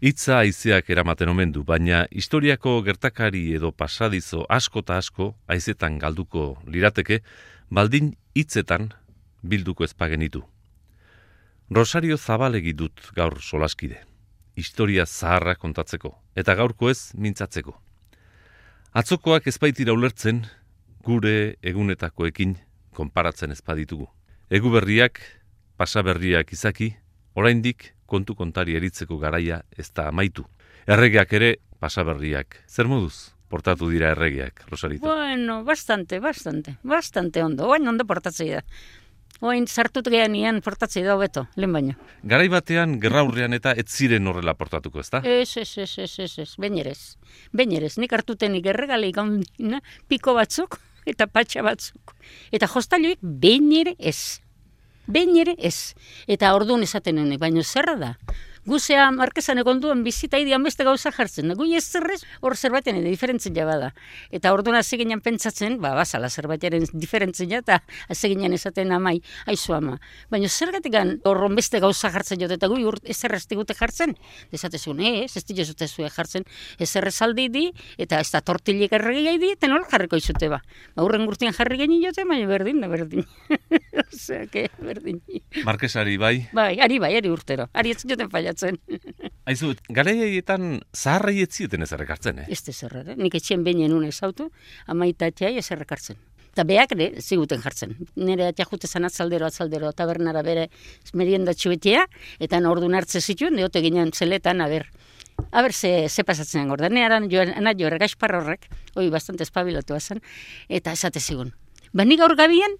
Itza aizeak eramaten omen du, baina historiako gertakari edo pasadizo asko eta asko aizetan galduko lirateke, baldin hitzetan bilduko ezpagenitu. Rosario Zabalegi dut gaur solaskide. Historia zaharra kontatzeko, eta gaurko ez mintzatzeko. Atzokoak ezpaitira ulertzen, gure egunetakoekin konparatzen ezpaditugu. Egu berriak, pasaberriak izaki, oraindik kontu kontari eritzeko garaia ez da amaitu. Erregeak ere pasaberriak. Zer moduz? Portatu dira erregeak, Rosarito. Bueno, bastante, bastante, bastante ondo. Oain ondo portatzei da. Oain sartut gehan portatzei da hobeto, lehen baino. Garai batean, gerraurrean eta ez ziren horrela portatuko, ezta? Ez, ez, ez, ez, ez, ez, benerez. Benerez, nik hartutenik gaundina, piko batzuk eta patxa batzuk. Eta jostailuik benere ez. Behin ere ez. Eta orduan esaten honek, baina zerra da. Guzea markezan egon duen bizita idian beste gauza jartzen. Gui ez zerrez, hor zerbaiten edo diferentzen jaba. Eta orduan hasi ginen pentsatzen, ba, basala zerbaitaren diferentzen eta hasi ginen esaten amai, aizu ama. Baina zergatik gan horron beste gauza jartzen jote, eta gui urt ez gute jartzen. Desate zuen, ez, ez dira zute jartzen, ez aldi di, eta ez da tortilik erregia di, eta nola jarriko izute ba. Ba, urren gurtian jarri genien jote, baina berdin da berdin. Osea, que berdin. Markesari bai? Bai, ari bai, ari urtero. Ari ez joten pasatzen. Aizu, garaietan zaharrai ez zieten ez errekartzen, eh? Ez ez nik etxien behinen un ez autu, amaitatea ez errekartzen. Eta beak ere, ziguten jartzen. Nire atia jute zan atzaldero, atzaldero, tabernara bere merienda txuetia, eta ordu hartze zituen, deote ginen zeletan, aber, Aber, ze, ze pasatzen gorda. Ne aran, joan, ana jo, horrek, hoi, bastante espabilatu zen, eta esate zigun. Ba, nik gaur gabian,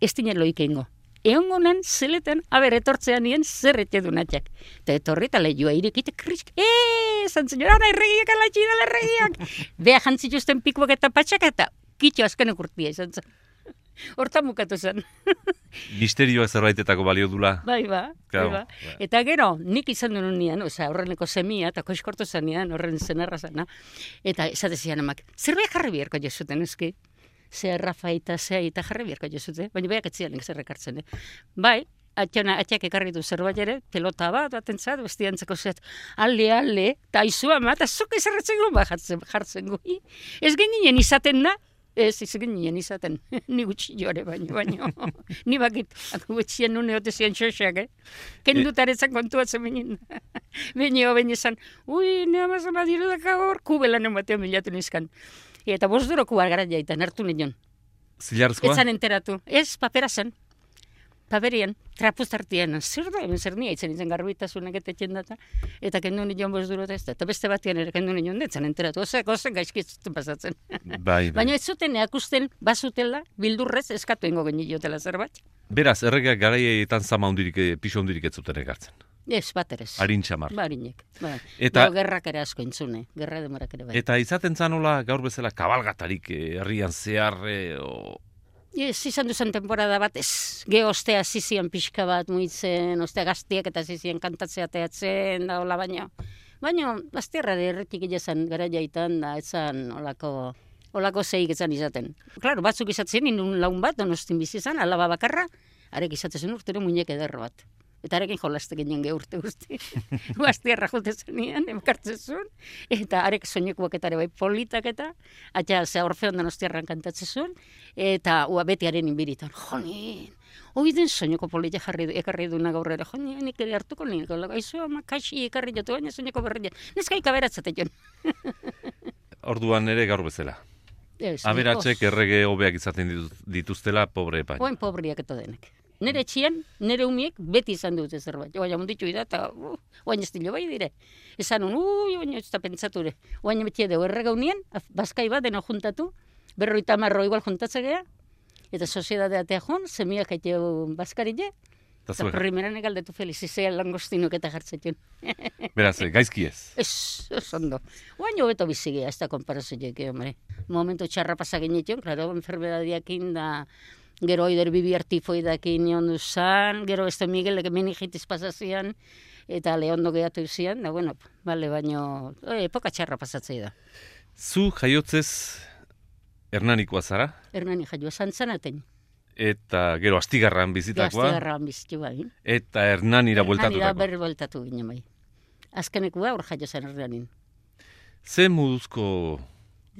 ez dinen loik ingo egon gonan, zeletan, haber, etortzean nien, zer ete du natxak. Eta etorri eta lehioa irikite, krisk, eee, zan zenyor, erregiak alatxi da, erregiak. Bea jantzituzten pikuak eta patxak eta kitxo azken ekurtia izan zen. Horta mukatu zen. Misterioa zerbaitetako balio dula. Bai, ba, bai, ba. Eta gero, nik izan duen nian, oza, horreneko semia, eta koizkortu zen horren zen errazana. Eta esatezian emak, zerbait jarri biherko jesuten, eski? Ze Rafa eta ze eta jarri biharko jozute, baina beak etzian nik zer ekartzen, eh? Bai, atxana, atxak ekarri du zerbait ere, pelota bat, atentzat, bestiantzako zet, alde, alde, eta izua ma, eta zuke zerretzen guen bat jartzen, jartzen gui. Ez genien izaten na, ez ez genien izaten, ni gutxi jore baino, baino, ni bakit, gutxien nune ote zian xoxak, eh? Ken dut aretzan kontuatzen benin. Baina, baina esan, ui, ne amazona diru daka hor, kubelan ematean bilatu nizkan eta bost duroko gara jaitan, hartu nion. Zilarzkoa? Etzan enteratu. Ez, papera zen. Paperian, trapuz tartian, zer da, zer nia, itzen itzen garbitasunak eta txendata, eta kendu nion bost duro ez eta beste batian ere kendu nion, etzan enteratu, ozak, ozak gaizkitzen pasatzen. Bai, bai. Baina ez zuten eakusten bazutela, bildurrez, eskatu ingo genio zerbat. Beraz, erregeak garaietan zama hundirik, eh, pixo hundirik ez zuten egartzen. Ez, bat ere. Arin txamar. Ba, harinek. Ba. Eta... gerrak ere asko intzune, gerra demorak ere bai. Eta izaten zanola gaur bezala kabalgatarik eh, herrian zeharre, o... Ez, izan duzen temporada bat, ez, ge ostea zizian pixka bat muitzen, ostea gaztiak eta zizian kantatzea teatzen, da hola baino. Baina, gaztierra de erretik izan gara jaitan, da, etzan olako, olako zeik etzan izaten. Claro, batzuk izatzen, inun laun bat, donostin bizizan, alaba bakarra, arek izatzen urtero muñek ederro bat eta arekin jolaste ginen ge urte guzti. Guazti erra jote zenian, zuen, eta arek soineko baketare bai politak eta, atxa ze orfe ondan ostiarran kantatzen zuen, eta ua beti haren inbiritan, jonin, hoi den soineko politak jarri du, ekarri du gaur ere, jonin, nik ere hartuko nien, aizu ama kasi ekarri jotu, baina soineko berri jotu, nizkai kaberatzate joan. Orduan ere gaur bezala. Aberatzek errege hobeak izaten dituztela, pobre epain. Oen pobriak eta denek nire etxian, nire umiek beti izan dute zerbait. Oain amunditu da, eta uh, oain ez bai dire. Esan un, ui, oain ez da pentsature. Oain beti edo errega bazkai bat deno juntatu, berroita marro igual juntatze geha, eta soziedadea tea joan, semiak aite bazkaride, eta primeran egaldetu feliz, izea langostinuk eta jartzetun. Beraz, gaizki ez? Ez, ez ondo. Oain jo beto bizigea, ez da komparazioek, hombre. Momentu txarra pasagenetun, klaro, enfermedadiakin da, gero oider bibi artifoidak inion duzan, gero este Miguel ege meningitis pasazian, eta lehondo gehatu izan, da bueno, bale, baino, epoka txarra pasatzei da. Zu jaiotzez Hernanikoa zara? Hernani jaio, zantzanaten. Eta gero astigarran bizitakoa? Astigarran bizitu bai. Eta Hernanira bueltatu. Hernanira berri bueltatu gine bai. azkenekua hor jaio zen herrianin. Ze moduzko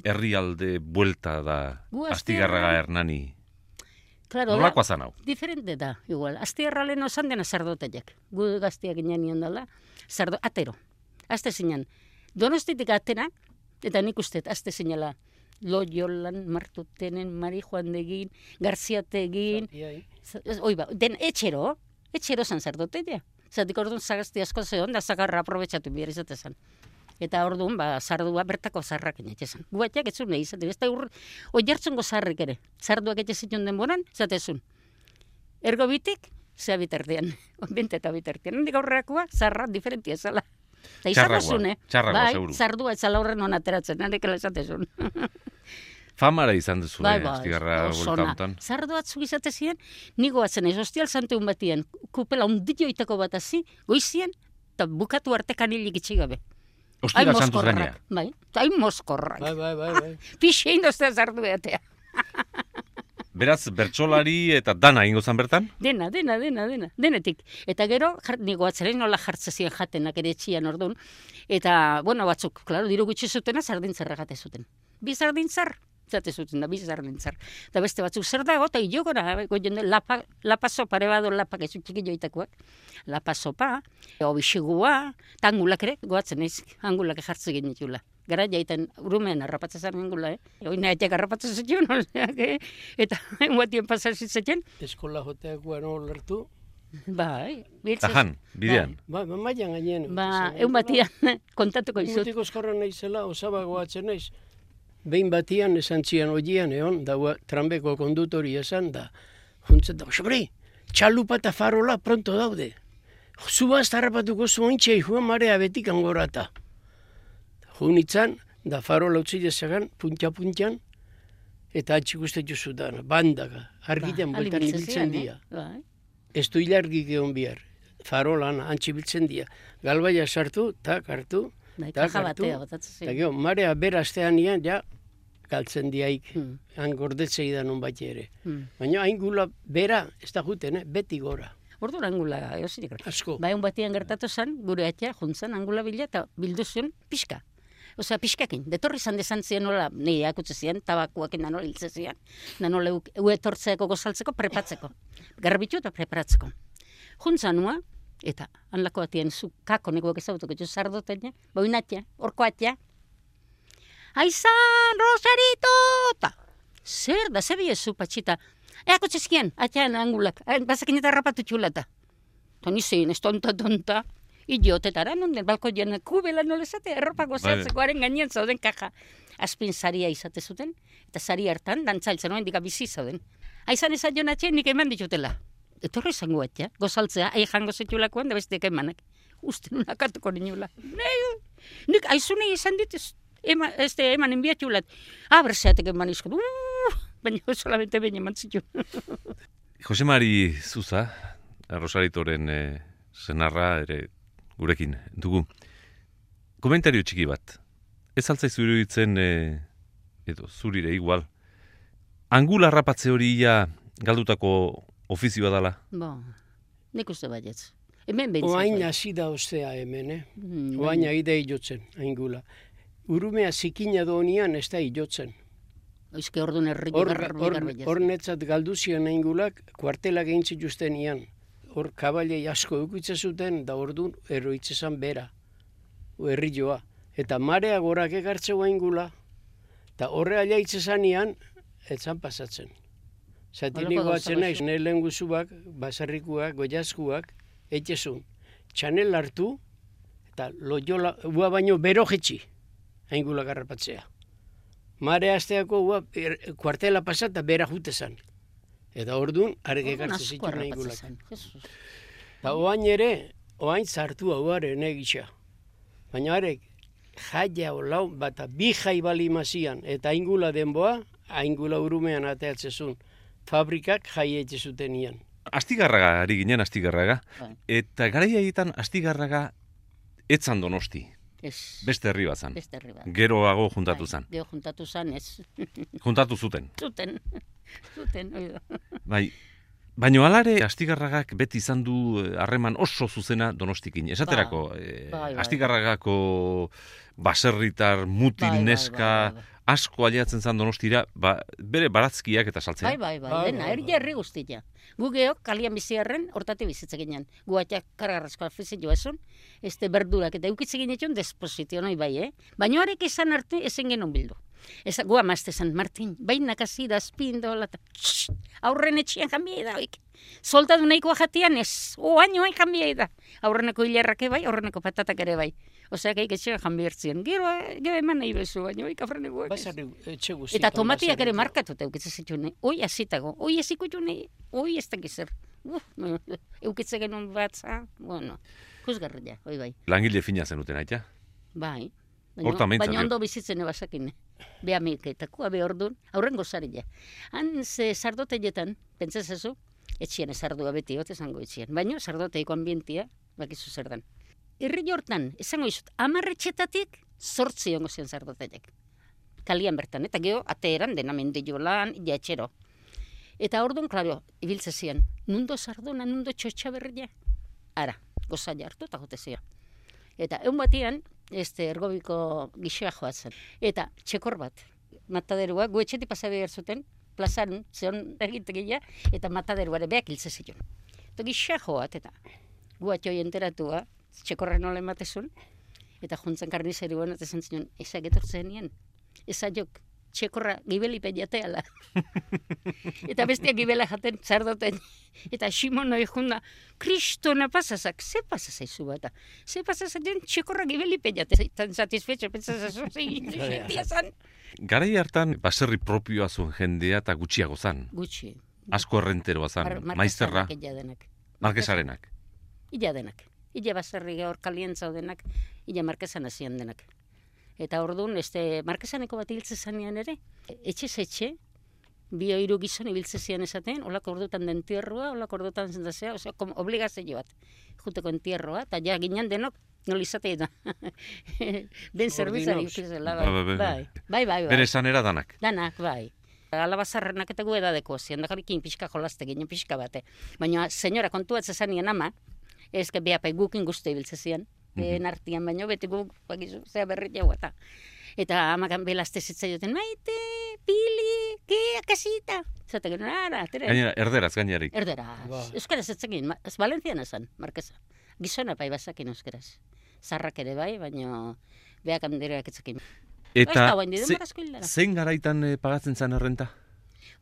herrialde buelta da Gu Astigarraga- Hernani? Claro, Nolakoa zan hau? diferente da, igual. Aztierra lehen osan dena sardoteiak. Gu gaztiak ginen nion dela, sardo, atero. Azte zinen. Donostitik atena, eta nik uste, azte zinela, Loyolan, Martutenen, Mari Juan degin, Garziategin, oi ba, den etxero, etxero zan sardoteia. Zatik orduan zagazti asko zehon, da zagarra aprobetsatu behar izatezan. Eta orduan, ba, sardua bertako zarrak inetxezan. Guatiak ez zuen nahi izate, da ur, oi jartzungo zarrik ere. Sarduak etxe zituen denboran, zatezun. Ergo bitik, zea bitartean. Bente eta bitartean. Hendik aurrerakoa, zarra diferentia zala. Eta izan duzun, eh? txarragoa, bai, seguru. sardua ez zala horren hon ateratzen, narekela esatezun. Famara izan duzu, Bai, eh, bai, buelta ona. honetan. Zardo atzuk izate ziren, nigo atzen ez, ostial santeun batian, kupela undilloitako bat hazi, goizien, eta bukatu arte kanilik itxi gabe. Ostira santuz gaina. Bai, hain moskorrak. Bai, bai, bai, bai. Pixein doztea zardu behatea. Beraz, bertsolari eta dana ingo zan bertan? Dena, dena, dena, dena, denetik. Eta gero, jar, nigo atzeren nola jartze ziren jatenak ere etxian orduan. Eta, bueno, batzuk, klaro, diru gutxi zutena, sardintzarra jate zuten. Bi sardintzar, zate zuten da, bi sardintzar. Eta beste batzuk zer dago, eta ilogora, goien lapa, lapa sopa, ere bado lapa, ezu txiki joitakoak. Lapa sopa, obixigua, eta angulak ere, goatzen ez, angulak jartze genitula. Gara jaiten urumean harrapatzen zaren angula, eh? Oina etxek harrapatzen zuten, eh? eta guatien pasatzen zuten, Eskola joteak guan lertu. Bai, biltzez. Tajan, bidean. Bai, ba, maian gainen. Ba, egun batian kontatuko izut. Mutiko eskorra naizela, osabago atzen naiz. Behin batian esan zian oian egon, da ua, trambeko kondutori esan da. Juntzen da, sobri, txalupa eta farola pronto daude. Zuba harrapatuko zu ointxe juan marea betik angorata. Junitzan, da farola utzi dezagan, puntia-puntian, eta atxik uste juzu dana, bandaka, argitan Ba, bueltan ibiltzen biltzen dia. ziren, eh? Bai. Ez du hilargik egon bihar. Farolan antzi biltzen dia. Galbaia sartu, tak hartu, Bai, tak hartu. batea botatzen Eta ziren. gero, marea beraztean ian, ja, galtzen diaik. Hmm, Han gordetzei da non bat ere. hmm. Baina hain gula bera, ez da juten, eh? beti gora. Ordu angula, eosirik. Asko. Bai, un batian gertatu zen, gure atea, juntzan, angula bila, eta bildu zuen pixka. Osea, pixkakin, detorri izan desan zian nola, nire akutze zian, tabakuakin da nola hiltze zian, da nola uetortzeako gozaltzeko, prepatzeko. Garbitu eta preparatzeko. Juntzan nua, eta hanlako batien zu kako nekoak ezagutuko jo sardoten, boinatia, orko atea. Aizan, Rosarito! Ta, zer da, zebi ez zu, patxita. Eako txezkien, atean angulak, bazakin eta rapatu txulata. Ta ni zein, ez tonta, tonta. Idiotetara, non den balko jen, kubela nola esate, erropa gozatzeko haren gainean zauden kaja. Azpin saria izate zuten, eta sari hartan, dantzailtzen noen dika bizi zauden. Aizan ezan joan atxen, nik eman ditutela. Etorri izango etia, gozaltzea, ahi jango zetulakoan, da beste emanak. Uste nuna katuko ninula. Nei, nik aizune izan dit, ez, ema, este, eman enbiatulat. Ah, berzeatek eman izkot, uh, baina solamente baina eman zituen. Jose Mari Zuza, Rosaritoren eh, senarra ere gurekin dugu. Komentario txiki bat. Ez altzai iruditzen, eh, edo zurire igual, angula rapatze hori ja galdutako ofizioa dala. Bo, nik uste baietz. Hemen behintzat. Oain hasi da ostea hemen, eh? Mm, Oain baina, aida ilotzen, hain gula. Urumea zikina donian ez da ilotzen. Eske orduan herri Hor, hor, hor netzat galdu zian hain gulak, kuartela gehintzi justen ian. Hor kabalei asko eukitze zuten, da orduan erroitzezan bera. Herri joa. Eta marea gorak ekartze hain gula. Eta horre alia itzezan ian, etzan pasatzen. Zati Holako nigo gauza atzen naiz, nire lehen guzuak, basarrikuak, goiazkuak, etxezun. Txanel hartu, eta loiola, ua baino bero jetxi, hain gula garrapatzea. Mare asteako ua, er, kuartela pasata bera jutezan. Eta orduan, arek ekartze zituen hain harrapatzen gulak. zen, Jesus. Eta oain ere, oain zartu hauaren egitxa. Baina arek, jaia olau, bata bi jai bali mazian, eta aingula denboa, aingula urumean ateatzezun. Fabrikak jai zuten ian. Astigarraga ari ginen, astigarraga. Bai. Eta garaia egiten astigarraga etzan donosti. Ez, Beste herri bat zan. beste herri bat. Geroago juntatu Bai, zan. Gero juntatu zan, ez. Juntatu zuten. Zuten, zuten, oido. Bai, Baina alare, Astigarragak beti izan du eh, harreman oso zuzena donostikin. Esaterako, Bai, eh, bai, bai. Astigarragako baserritar, mutil, Bai, bai, neska, bai, bai, bai. asko aliatzen zan donostira, ba, bere barazkiak eta saltzea. Bai, bai, bai, Bai, dena, herri herri guztia. Gu geok, kalian biziarren, hortate bizitza ginen. Gu atxak kargarrazko alfizi joazun, este berdurak eta eukitze ginen despozitio noi bai, eh? Baina horrek izan arte esen genuen bildu. Eza, gu amazte zan, Martin, bai nakasi da azpindo, lata, aurren etxian janbiei da, oik. Soldadu nahikoa jatian ez, oainoa janbiei da. Aurreneko hilarrake bai, aurreneko patatak ere bai. Osea, geik etxean janbiertzien. Gero, eh, gero eman nahi bezu, baina oik afrenekoak ez. Basarri etxe guztietan. Eta tomatiak ere basarri. markatuta eukitze zitune. Oi hasitago, oi june, oi ez dakiz zer. Uf, eukitze genuen batza, bueno, kusgarria, oi bai. Langile fina zenuten, aita? Bai. Baina ondo bizitzen ebasakine. Beha milketako, abe ordun, aurren gozarila. Han ze sardoteietan, pentsazazu, etxien esardua beti, hot esango etxien. Baina sardoteiko ambientia, bakizu zer dan. Irri hortan, esango izut, amarretxetatik sortzi ongo zion sardoteiek. Kalian bertan, eta geho, ateeran dena mendio lan, ja etxero. Eta orduan, klaro, ibiltze zian, nundo sardona, nundo txotxa berria. Ara, gozaila hartu eta jote zian. Eta egun batian, este ergobiko gixoa joatzen. Eta txekor bat, mataderua, gu etxetik pasa behar zuten, plazan, zeon egitegia, eta mataderuare beak hiltze zion. Eta gixoa joat, eta gu atxoi enteratua, txekorren nola ematezun, eta juntzen karnizeruan, eta zen zion, ezak etortzen nien, ezak txekorra gibeli jateala. eta bestia gibela jaten zardoten. Eta Simono junda, kristona pasazak, ze pasazaizu bata? Ze pasazaten txekorra gibeli jate. Tan satisfecho, pentsazazu, ze zan. Garai hartan, baserri propioa zuen jendea eta gutxiago zan. Gutxi. Asko errenteroa zan, Mar- maizterra, denak. markesarenak. Illa denak. Illa baserri hor kalientza denak, illa markesan hasian denak. Eta orduan, este, markesaneko bat hiltze zanean ere, etxe etxe, bi hiru gizon ibiltze zian esaten, olako ordutan den tierroa, olako ordutan zendazea, osea, kom, obligazio bat, juteko entierroa, eta ja ginen denok, nola izatei da. Den zerbitzari Ordinoz. ukizela, Bai, bai, bai, bai. bai, bai, bai, bai. Bere esanera danak. Danak, bai. Alabazarrenak eta gu edadeko zian, da jarikin pixka jolaste ginen pixka bate. Baina, senyora kontuatze zanien ama, ez que behapai gukin guzti ibiltze zian, mm artian baino, beti guk, bakizu, zea berri jau eta. Eta amakan belazte zitzaioten, maite, pili, ke, akasita. Zate genuen, ara, tere. Gainera, erderaz gainarik. Erderaz. Ba. Euskaraz ez zekin, ma- ez Valentzian esan, Markeza. Gizona bai bazakin euskaraz. Zarrak ere bai, baina beak handireak etzekin. Eta zein garaitan eh, pagatzen zan errenta?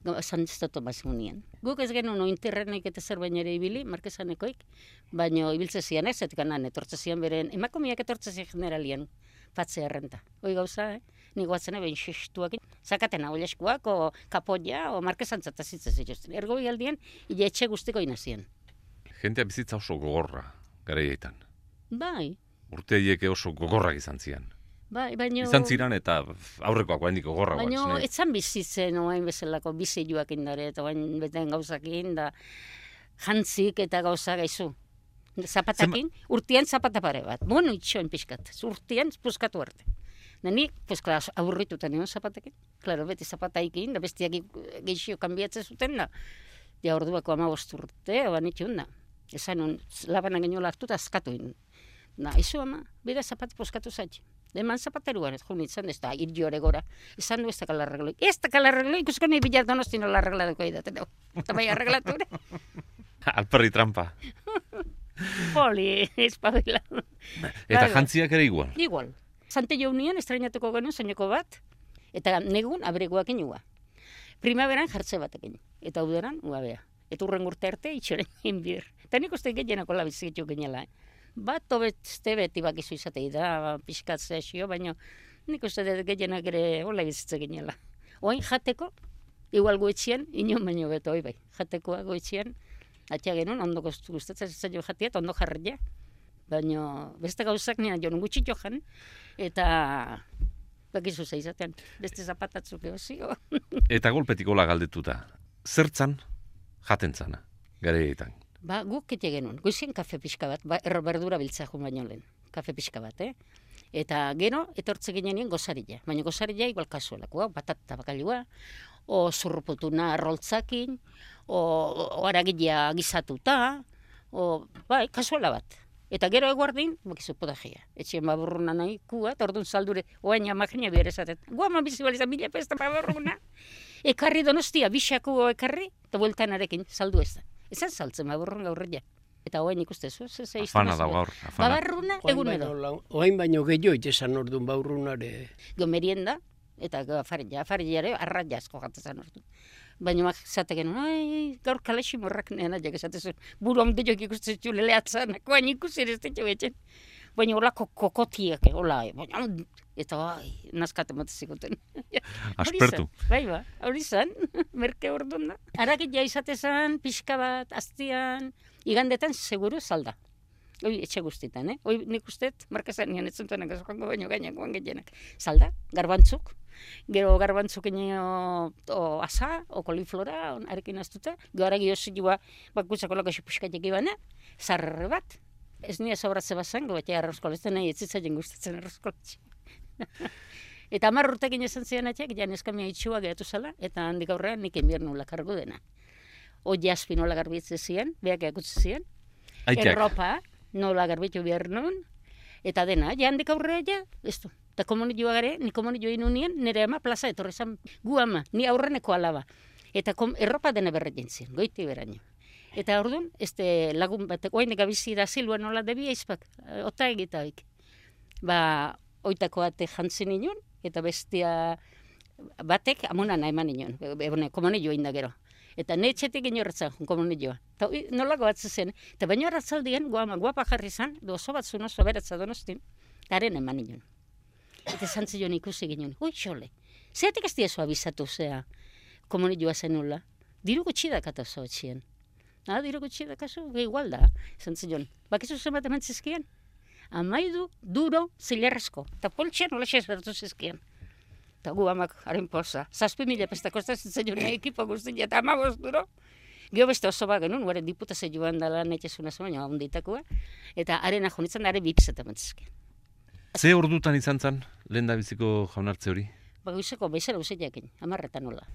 Dut mazunien. Guk ez genuen ointerrenik eta zer baina ere ibili, markesanekoik, baina ibiltze zian ez, eta kanan etortze zian beren, emakumiak etortze zian generalien, patze errenta. Hoi gauza, eh? Ni guatzen eben xistuakin, zakaten hau leskuak, o kapoia, o markesantzat azitze zituzten. Ergo aldien, ile etxe guztiko inazien. Jentea bizitza oso gogorra, garaietan. Bai, Urte haiek oso gogorrak izan zian. Bai, baino... Izan ziran eta aurrekoak oraindik gogorragoak. Baina esne. etzan bizitzen oain bezalako bizi joak indare, eta oain beten gauzakin, da jantzik eta gauza gaizu. Zapatakin, urtean zapata pare bat. Bueno, itxoen pixkat. Urtean puskatu arte. Da nik, pues, klar, aburrituta nion zapatekin. Claro, beti zapataikin, da bestiak geixio kanbiatzen zuten, da. Ja, orduako ama urte, oan itxun da. Esan un, labana geniola hartu eta askatu. Na, izu ama, bera zapat puskatu zaitxe. Eman zapateruan, ez jun izan, ez da, irriore gora. Esan du ez da kala arregloi. Ez da kala arregloi, ikusko nahi bilar donosti nola arreglatuko idaten. Eta bai arreglatu ere. Alperri trampa. Poli, espabila. Eta jantziak ere igual. Igual. Sante jaunian estrainatuko genuen soineko bat, eta negun abreguak inua. Primaveran jartze batekin, eta uderan uabea. Eta urren urte arte itxoren inbir. Eta nik uste gehienako labizitu genela. Eh? Bat obeste beti bakizu izatei da, pixkat zehazio, baina nik uste dut gehienak ere hola bizitze genela. Oain jateko, igual goetxian, inon baino beto, oi bai. Jatekoa goetxian, atia genuen, ondo gustatzen zaio jatia, ondo jarria. Baina beste gauzak nina joan gutxi joan, eta bakizu ze izaten, beste zapatatzuk eozio. Eta golpetik hola galdetuta. Zertzan jaten zana, garaietan. Ba, guk kete genuen, goizien kafe pixka bat, ba, erro berdura biltza jun baino lehen, kafe pixka bat, eh? Eta gero, etortze ginean gozarilla, baina gozarilla igual kasuelako, hau, batata bakailua, o zurruputuna arroltzakin, o, o aragilea gizatuta, o, bai, kasuala bat. Eta gero eguardin, bakizu podagia. Etxien baburruna nahi kua, eta orduan saldure, oain amagina bihar esatet. Gua ma bizibiliza mila pesta baburruna. Ekarri donostia, bisako ekarri, eta bueltan arekin, saldu ez da. Ezan saltzen baburrun gaurria. Eta oain ikuste zu, ze ze Afana da gaur, afana. Babarruna, egunero. Oain baino gehiago itezan orduan baurrunare. Go merienda, eta afarilla, afarilla ere, arraia asko jatzen orduan. Baina mak zate genuen, ai, gaur kalexi morrak nena, jak esate zuen, buru omde jok ikusten zu leleatzen, koain ikusi ere ez ditxo betxen. Baina holako kokotiak, hola, baina, eta bai, naskate mate ziguten. Aspertu. Bai, ba, hori zan, merke orduan da. Aragit ja izate zan, pixka bat, aztian, igandetan seguru salda. Oi, etxe guztitan, eh? Oi, nik usteet, markazan nian ez joango baino gainak guan gehienak. Salda, garbantzuk, gero garbantzuk ino o asa, o koliflora, on, arekin aztuta, gero aragi oso joa, bakutzako loko puskatek ibana, zarre bat, ez nire sobratze bazan, gobetia arrozkoletzen nahi, ez zitzaien gustatzen arrozkoletzen. Eta hamar urtekin esan zian atxek, jan eskamia itxua gehatu zala, eta handik aurrean nik enbiernu lakargo dena. O jaspi nola garbitze zian, beak eakutze zian, Aitak, erropa, nola garbitu behar nun, eta dena, ja handik aurrea ja, ez du. Eta komuni joa gare, ni komuni joa inunien, nire ama plaza etorri zan, gu ama, ni aurreneko alaba. Eta kom, erropa dena berretin zien, goiti beraino. Eta orduan, este lagun batek, oainek abizi da zilua nola debia izpak, ota egitaik. Ba, oitako ate jantzen inun, eta bestia batek amunan eman inun, ebone, komuni joa inda gero. Eta ne etxetik inorretzen, komuni joa. Eta nolako bat zen, eta baino arratzaldien, guama, guapa jarri zan, du bat zuen oso beratza donostin, garen eman inun. Eta zantzi joan ikusi ginen, ui, xole, zeatik ez diezu abizatu zea, komuni joa zenula. Diru gutxi da kata oso etxien. Ah, diru gutxi da kasu, ge igual da, zantzi joan. Bakizu zenbat eman zizkian? amaidu, duro, zilerrezko. Eta poltsen hola xezertu zizkien. Eta gu amak haren poza. Zazpi mila pesta kostaz zitzen joan ekipo guztin, eta ama duro. Gio beste oso bat genuen, gure diputa ze joan dala netxezuna zuen, joan ditakua. Eta haren ahonitzen da, haren bitzetan batzizkien. Ze ordutan izan zen, lehen da biziko jaunartze hori? Ba, guzeko, baizela usainakin, amarreta nola.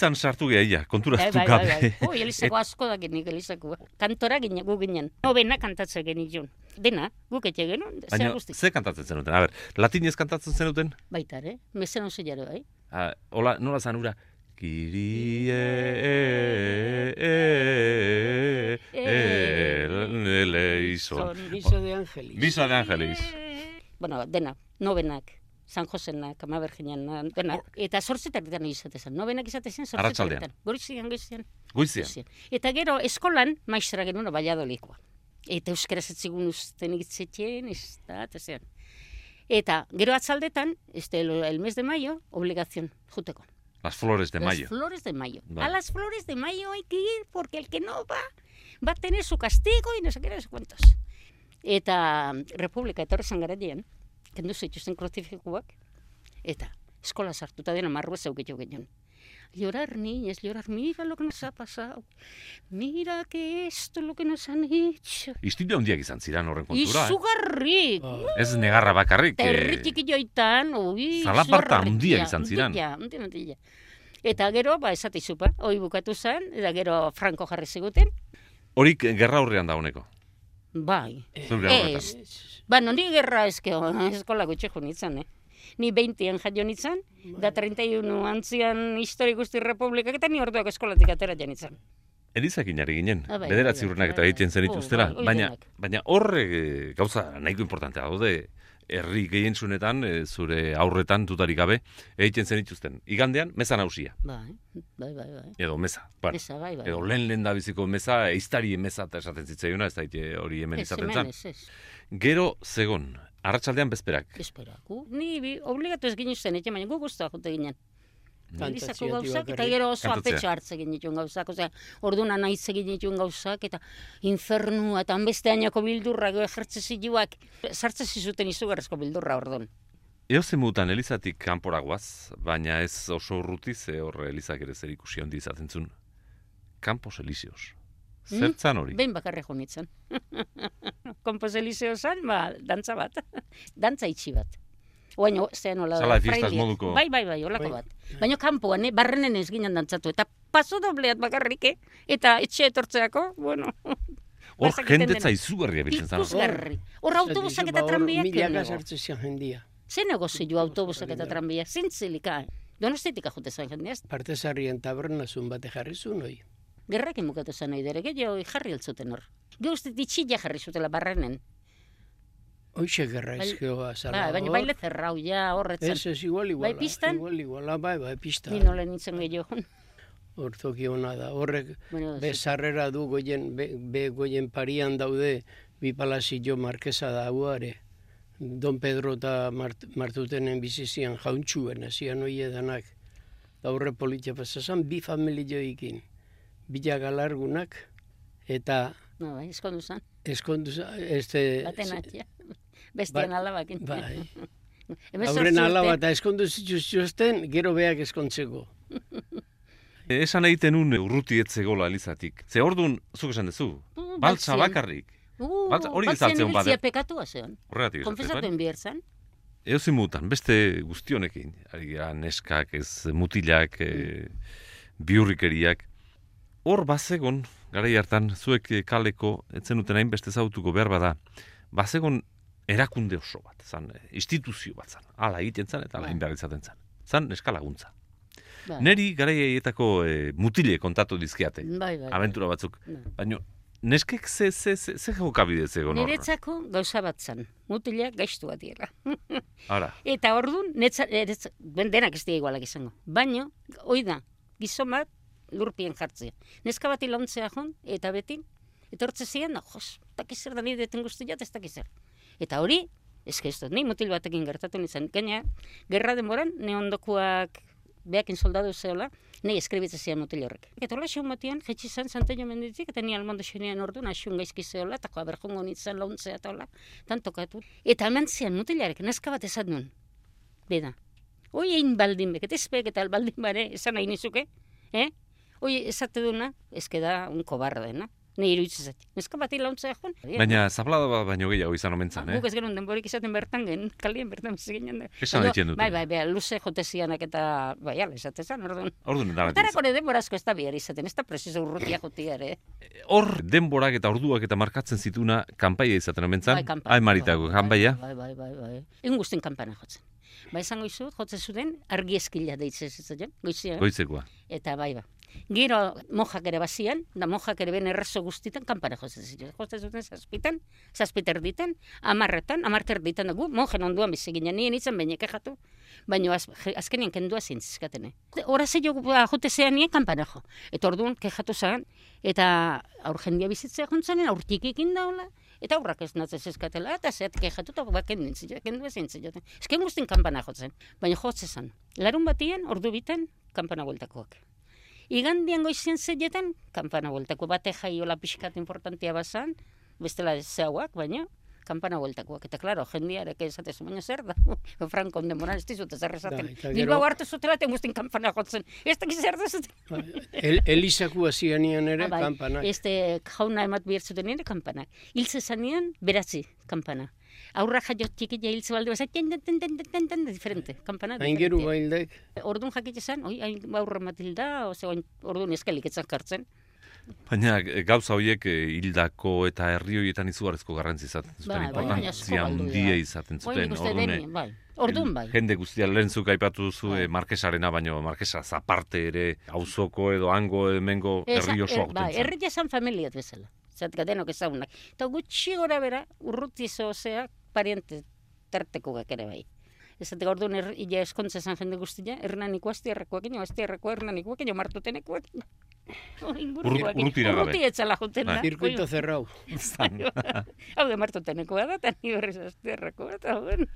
Elizan sartu gehiagia, konturaztu Bai, bai, bai, gabe. bai. Oi, Elizako asko da genik, Elizako. Kantora ginen, gu ginen. Nobena kantatzen genitun. Dena, guk etxe genuen, Baina, zea guzti. ze kantatzen zenuten? A ber, latinez kantatzen zenuten? Baita, ere, mezen oso jaro, bai. Ah, hola, nola zanura? Kirie e, e, e, eleison. Misa de Angelis. Misa de Angelis. Bueno, dena, nobenak. San Josenak, ama berginan, dena. Eta sortzetak ditan izatezan. Nobenak izatezan Arratsaldean. sortzetak. Goizian, goizian. Goizian. goizian. Eta gero, eskolan, maistra genuen baiadolikoa. Eta euskaraz etzigun usten itzetien, ez da, eta zean. Eta gero atzaldetan, este, el, el mes de mayo, obligación, juteko. Las flores de mayo. Las flores de mayo. Vale. A las flores de mayo hay que ir porque el que no va va a tener su castigo y no sé qué, no sé cuántos. Eta Republika etorri zen garailean, kendu zituzten kruzifikuak, eta eskola sartuta dena marrua zeukitu ginen. Llorar, niñas, llorar, mira lo que nos ha pasado. Mira que esto es lo que nos han hecho. Istilu handiak izan ziren horren kontura, eh? Izugarrik! Ah, Ez negarra bakarrik. Eh, txiki joitan, ui, Zalaparta handiak handia, izan ziren. handia, handia. Eta gero, ba, esate izupa, hoi bukatu zen, eta gero Franco jarri ziguten, Horik gerra horrean da honeko. bai. Ez, ba, no, ni gerra eske, eskola gutxe jo nintzen, eh? Ni 20 jaio nintzen, da 31 antzian histori guzti republikak, eta ni orduak eskolatik atera ja nintzen. Elizakin ari ginen, Ah, bai, bederatzi bai, urrenak eta bai, egiten bai. zenituztela, Oh, bai, baina, baina horre eh, gauza nahiko importantea daude, herri gehientzunetan, eh, zure aurretan dutarik gabe, egiten zenituzten. Igandean, meza nausia, Bai, bai, bai, bai. edo meza. Bueno, Esa, bai, bai. edo lehen lehen da biziko meza, eiztari meza eta esaten zitzaiona, ez daite hori hemen izaten zen. Gero, zegon, arratsaldean bezperak. Esperaku. Ni bi, obligatu ez ginen zen, baina gu guztua jute ginen. Elizako gauzak, eta gero oso apetxo hartze egin dituen gauzak, osea, orduna naiz egin dituen gauzak, eta infernua, eta hanbeste ainako bildurra, gero ejertze ziluak, sartze zizuten izugarrezko bildurra ordun. Eo zemutan Elizatik kanporagoaz, baina ez oso urruti, ze hor Elizak ere zer ikusi handi izaten zuen. Campos Elíseos. Zertzan hori? Behin bakarrik jo nintzen. Kompos Eliseo zan, ba, dantza bat. dantza itxi bat. Oaino, zean fiestas frailia. moduko. Bai, bai, bai, holako Bai. bat. Baina kanpoan, eh, barrenen ez ginen dantzatu. Eta paso dobleat bakarrik, eh? Eta etxe etortzeako, bueno... Hor jendetza dena. izugarria biltzen zan. Ikusgarri. Hor autobusak eta tranbiak Milaka sartzen zian jendia. Ze negozio autobusak eta tranbiak? Zintzilika, eh? Donostitik ajute zen jendea. Partezarrien tabernazun bate jarri zuen hoi. Gerrakin bukatu zen nahi dere, gehiago jarri altzuten hor. Geuztit itxilla jarri zutela barrenen. Hoxe gerra Bai- ezkeoa zala. Ba, baina baile zerrau ja horretzen. Ez, ez, igual, igual. Bai, pistan? Igual, igual, bai, bai, pista. Ni nola nintzen gehiago. Hor toki hona da. Horrek, Bueno, be sarrera du goien, be, be goien parian daude, bi palazillo markesa da huare. Don Pedro eta Mart, Martutenen bizizian jauntxuen, hasian hoi edanak. Da horre politia pasazan, bi familioikin. Bila galargunak, eta no, bai, eskondu zen. eskondu, za- este... Baten atia. Bestian alabakin. Bai. Aurren urte. alaba eta eskondu zituzten, gero beak eskontzeko. Esan egiten un urruti etzegola Elizatik. Ze ordun zuk esan duzu, Uh, baltza bakarrik. Uh, Baltza- hori baltzien izaltzen ibiltzia bade. pekatua zeon. Horregatik esaten Konfesatuen bihar zen. Eo zimutan, beste guztionekin, ari neskak, ez mutilak, e, biurrikeriak. Hor bazegon, garai hartan, zuek eh, kaleko, etzen duten hainbeste zautuko behar bada, bazegon erakunde oso bat, zan, eh, instituzio bat zan, ala egiten zan eta ala Bai. egin behar izaten zan. Zan, neskalaguntza. Bai. Neri garaietako e, mutile kontatu dizkiate, Bai, bai. abentura batzuk. Bai. Baina, neskek ze, ze, ze, ze jokabide zegon hor. Niretzako gauza bat zen. Mutilak gaiztu bat dira. Ara, Eta orduan, netza, eretz, ben denak ez dira igualak izango. Baino, hoi da, gizon bat lurpien jartzea. Neska bati launtzea jon, eta beti, etortze ziren, jos, takizer da nire deten guztiat, ez dakizer. Eta hori, eske ez dut, ni mutil batekin gertatu nintzen. Gaina, gerra denboran, ne ondokuak behakin soldadu zeola, nei eskribitze zian mutil horrek. Eta hola xeun batean, jetxi zan santeño menditik, eta ni almondo xenean orduan, asun gaizki zeola, eta joa berjongo nintzen launtzea eta hola, tan. Eta hemen zian mutilarek, neska bat esan nuen, beda. Hoi egin baldin bek, eta ezpek eta baldin bare, esan nahi nizuke, eh? Hoi esate duna, ezke da un kobarra dena. Nei iruditzen zait. Neska bati launtza egon. Baina zaplada bat baino gehiago izan omentzan, eh? Guk ez genuen denborik izaten bertan gen, kalien bertan bizi ginen. Esan egiten dute. Bai, bai, bai, luze jote zianak eta, bai, ala, esate zan, orduan. Orduan da Tarako ne denbora asko ez da bihar izaten, ez da presizo urrutia jotia ere. Hor denborak eta orduak eta markatzen zituna kanpaia izaten omentzan. Bai, kanpaia. Ai maritako Bai, kanpaia. Bai, bai, bai, bai. Egun guztien kanpana jotzen. Bai, esango izu, jotzen zuten, argi eskila deitzen zitzen, goizia. Goizekoa. Eta bai, ba. Gero mojak ere bazian, da mojak ere ben errazo guztitan kanpana jotzen ziren. Jotzen zuten zazpitan, zazpiter ditan, amarretan, amarter ditan dugu, mojen onduan bizi ginen, nien izan baina kejatu, baina az, azkenien kendua zintzizkatene. Hora ze jo ba, jote zean nien kanpana jo. Eta orduan kejatu zagan, eta aur jendia bizitzea jontzanen, aurtik ekin daula, eta aurrak ez natzen zizkatela, eta zeat kejatu eta baken nintzen, kendua zintzen joten. Ezken guztin kanpana jotzen, baina jotze zan. Larun batien, ordu bitan, kanpana bueltakoak. Igandian goizien zeietan, kampana bueltako bate jaiola pixkat importantia bazan, bestela zeuak, baina kampana bueltakoak. Eta klaro, jendiarek esatez, baina zer da? Franko demoran ez dizute zer esaten. Da, Bilbao hartu zutela eta guztin kampana jotzen. Ez dakiz zer da zuten. El, Elizaku hasianian ere, Ah, bai, kampanak. Este jauna emat bihar zuten nire kampanak. Hiltze zanean, beratzi kampana. Aurra jaio txikila hiltze balde bazak, ten, ten, ten, ten, ten, ten, diferente, kampana. Hain geru gaildek, Orduan jakit esan, oi, hain aurra matilda, oin, orduan eskelik etzan kartzen. Baina eh, gauza horiek eh, hildako eta herri horietan izugarrezko garrantzi izaten zuten. Bai, bai, asko importantzia handia izaten zuten. Orduan, bai. Orduan bai. Jende guztia lehentzuk aipatu duzu Bai. eh, markesarena, baino markesa zaparte ere auzoko edo hango hemengo herri osoa er- bai, guten zen. herria esan familiat bezala. Zatka denok ezagunak. Eta gutxi gora bera, urruti zozea, pariente tarteko ere bai. Ezatik orduan er, ia eskontza esan jende guztia, hernaniko astiarrakoak, ino astiarrakoa hernanikoak, ino martutenekoak. Urru- urrutira gabe. Urruti etzala joten da. Bai. zirkuito zerrau. Hau de martutenekoa da, eta ni berriz astiarrakoa, eta bueno.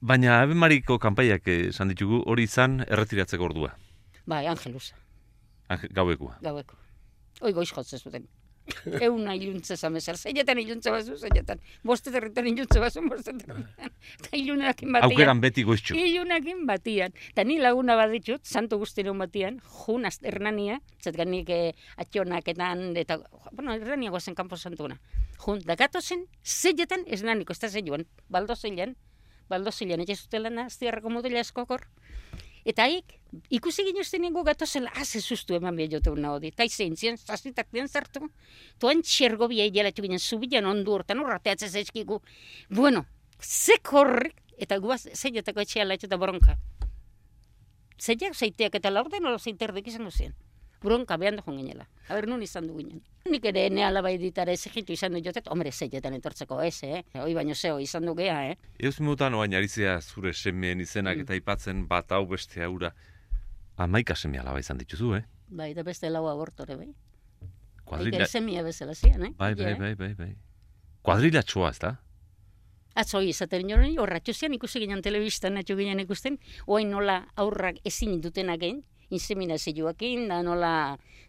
Baina Ave Mariko kanpaiak eh, esan ditugu hori izan erretiratzeko ordua. Bai, Angelusa. Ange- Gauekua. gaueko. Oi goiz jotze zuten. Euna iluntza zamezar, zeietan iluntza bazu, zeietan. Boste territan iluntza bazu, boste territan. Eta ilunakin batian. Aukeran beti goiztxu. Ilunakin batian. Eta ni laguna baditut, santo guztiron batian, jun hernania, zetgan nik eh, atxonaketan, eta, bueno, hernania guazen kanpo santuna. Jun, da gatozen, zeietan ez da zeioan, baldo zeilan, baldo zeilan, etxe zutelana, aztiarrako modela eskokor. Eta haik, ikusi ginuzten nengo gatozela, haze sustu eman behar jote una hodi. Ta izein zian, zazitak den zartu. Tuan txergo bia jelatu ginen, zubilan ondu hortan urrateatzen zaizkigu. Bueno, ze korrik, eta guaz, zeietako etxea eta bronka. Zeiak zeiteak eta laurden oro zeiterdik izango zian. Bronka behan dugun ginela. Aber, nun izan du ginen. Nik ere ene alaba editara ez egitu izan du jotet, hombre, zeietan etortzeko ez, eh? Hoi baino zeo izan du gea, eh? Eus minutan oain arizea zure semeen izenak Mm. eta aipatzen bat hau beste haura. Amaika seme alaba izan dituzu, eh? Bai, eta beste lau abortore, bai. Kuadrila... Semia bezala zian, eh? Bai, bai, eh? bai, bai, bai. Kuadrilatxoa, ez da? Atzo izaten joan, horratxo zian ikusi ginen telebistan, atxo ginen ikusten, oain nola aurrak ezin dutenak egin, inseminazioakin, da nola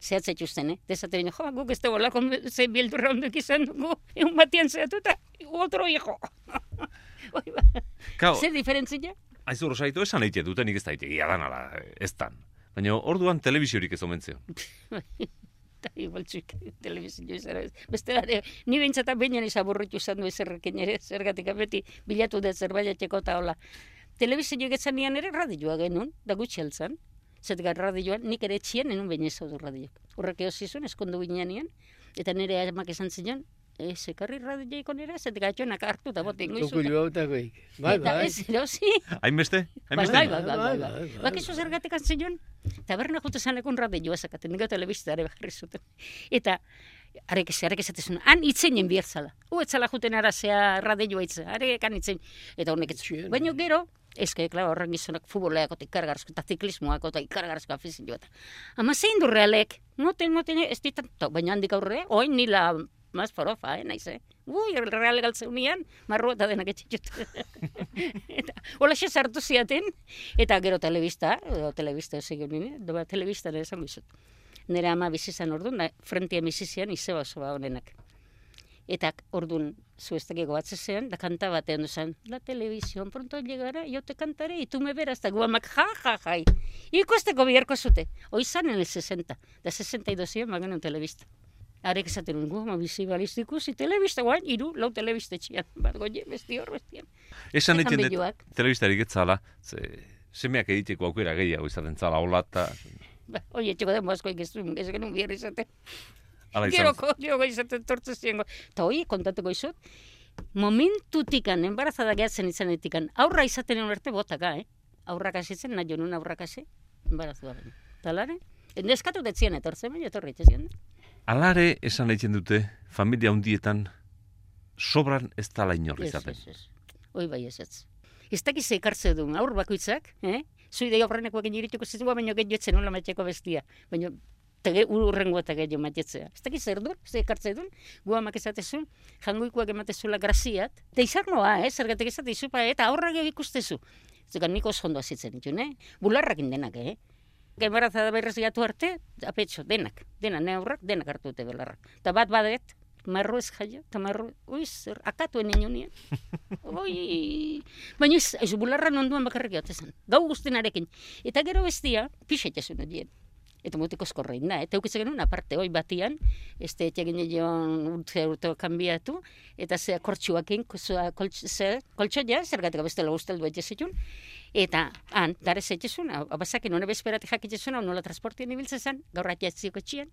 zehatzetxusten, eh? Dezaten jo, guk ez da bolako ze bildurra onduk izan dugu, egun batian zehatuta, otro hijo. Kao, Zer diferentzia? aizu rosaitu esan eite duten nik ez da egia dan ala, ez dan. Baina orduan telebiziorik ez omen zion. Eta igual txik telebizio izan ez. Beste ere, ni bintzata bainan izaburritu izan du ezerrekin ere, zergatik beti bilatu da zerbait etxeko eta hola. Telebizio getzan nian ere radioa genuen, da gutxi altzan. Zetgar radioan, nik ere etxien, enun baina ez du radioak. Horrek eosi zuen, eskondu ginean nian, eta nire amak esan zion, ez ekarri radioiko nire, zetik atxonak hartu eta bote ingo Tukulu hautakoik. Bai, Eta bai. ez erosi, Hainbeste? Bai, Hainbeste? bai, bai, bai, bai, Bai, bai. bai, bai, Bakizu zergatik antzion? Taberna jute zanekun radioa zakaten, nika telebiztare jarri zuten. Eta, arek ez, arek esatezun, han itzeinen bierzala. U etzala juten arazea radioa itze, arek kan itzein. Eta honek ez. Txien. Baina gero, eske, klar, horren gizonak futboleako eta ikargarazko eta ziklismoako eta ikargarazko afizioa. eta. Ama zein du realek? Noten, noten, ez ditan, baina handik aurre, oin nila más forofa, eh, naiz, eh? Ui, real galtzeunian, marru eta denak etxitut. eta, hola xe sartu ziaten, eta gero telebista, edo telebista ez egin nire, doba telebista nire esan bizut. Nire ama bizizan orduan, da, frentia bizizian izeba osoa honenak. Eta orduan, zu ez dakigo zean, da kanta batean duzan, la televisión pronto llegará, yo te cantaré, y tú me verás, eta guamak, ja, ja, ja, ikusteko biharko zute. Hoi zan en el 60, da 62 zion, bagen un telebista. Arek esaten nuen, goma bizi balistu ikusi, telebista guain, iru, lau telebista txian, bat goie, besti hor, bestian. Esan egiten dut, belloak. telebistari getzala, ze, semeak egiteko aukera gehiago izaten zala, hola, eta Ba, oie, txeko den boazko ikizun, ez genuen bierri izaten. Geroko, geroko izaten tortze ziengo. Eta hoi, kontatuko izut, momentutikan, embarazada gehatzen izanetikan, aurra izaten arte botaka, eh? Aurrak hasitzen, nahi honun aurrak hasi, embarazua baina. Talare? Neskatu detzien etortzen, baina etorri itzien. Alare esan egiten dute, familia hundietan, sobran ez tala inor Ez, izaten. ez, ez. Hoi bai ez ez. Ez dakiz ekartze duen, aur bakoitzak, eh? Zuide aurrenekoak inirituko zizua, baina gehiago etzen nola matxeko bestia. Baina tege urrengo eta gehiago matxetzea. Ez dakiz zer duen, ze ekartze duen, gu amak esatezun, jangoikoak ematezula graziat. Eta izarnoa, eh? Zergatik esate izupa, eta aurrak ikustezu. Zegan nik oso ondo azitzen ditun, eh? Bularrak indenak, eh? Embarazada berrez gatu arte, apetxo, denak, denak, ne aurrak, denak hartu dute belarrak. Eta bat badet, marru ez jaio, eta marru, ui, zer, akatuen inunien. Oi, baina ez, ez bularra nonduan bakarrik zen. Gau guztinarekin. Eta gero bestia, pixetxezun dien. Eta mutiko eskorrein da. Eta eukitzen genuen aparte, hoi batian, este etxegin joan urte urte kanbiatu, eta zea kortxuakin, zea koltsoia, zergatik bestela usteldu etxezitun. Eta han, dare zetxezun, abazakin, hone bezperatik jakitzezun, hau nola transportien ibiltzezan, gaur atiatziko txian,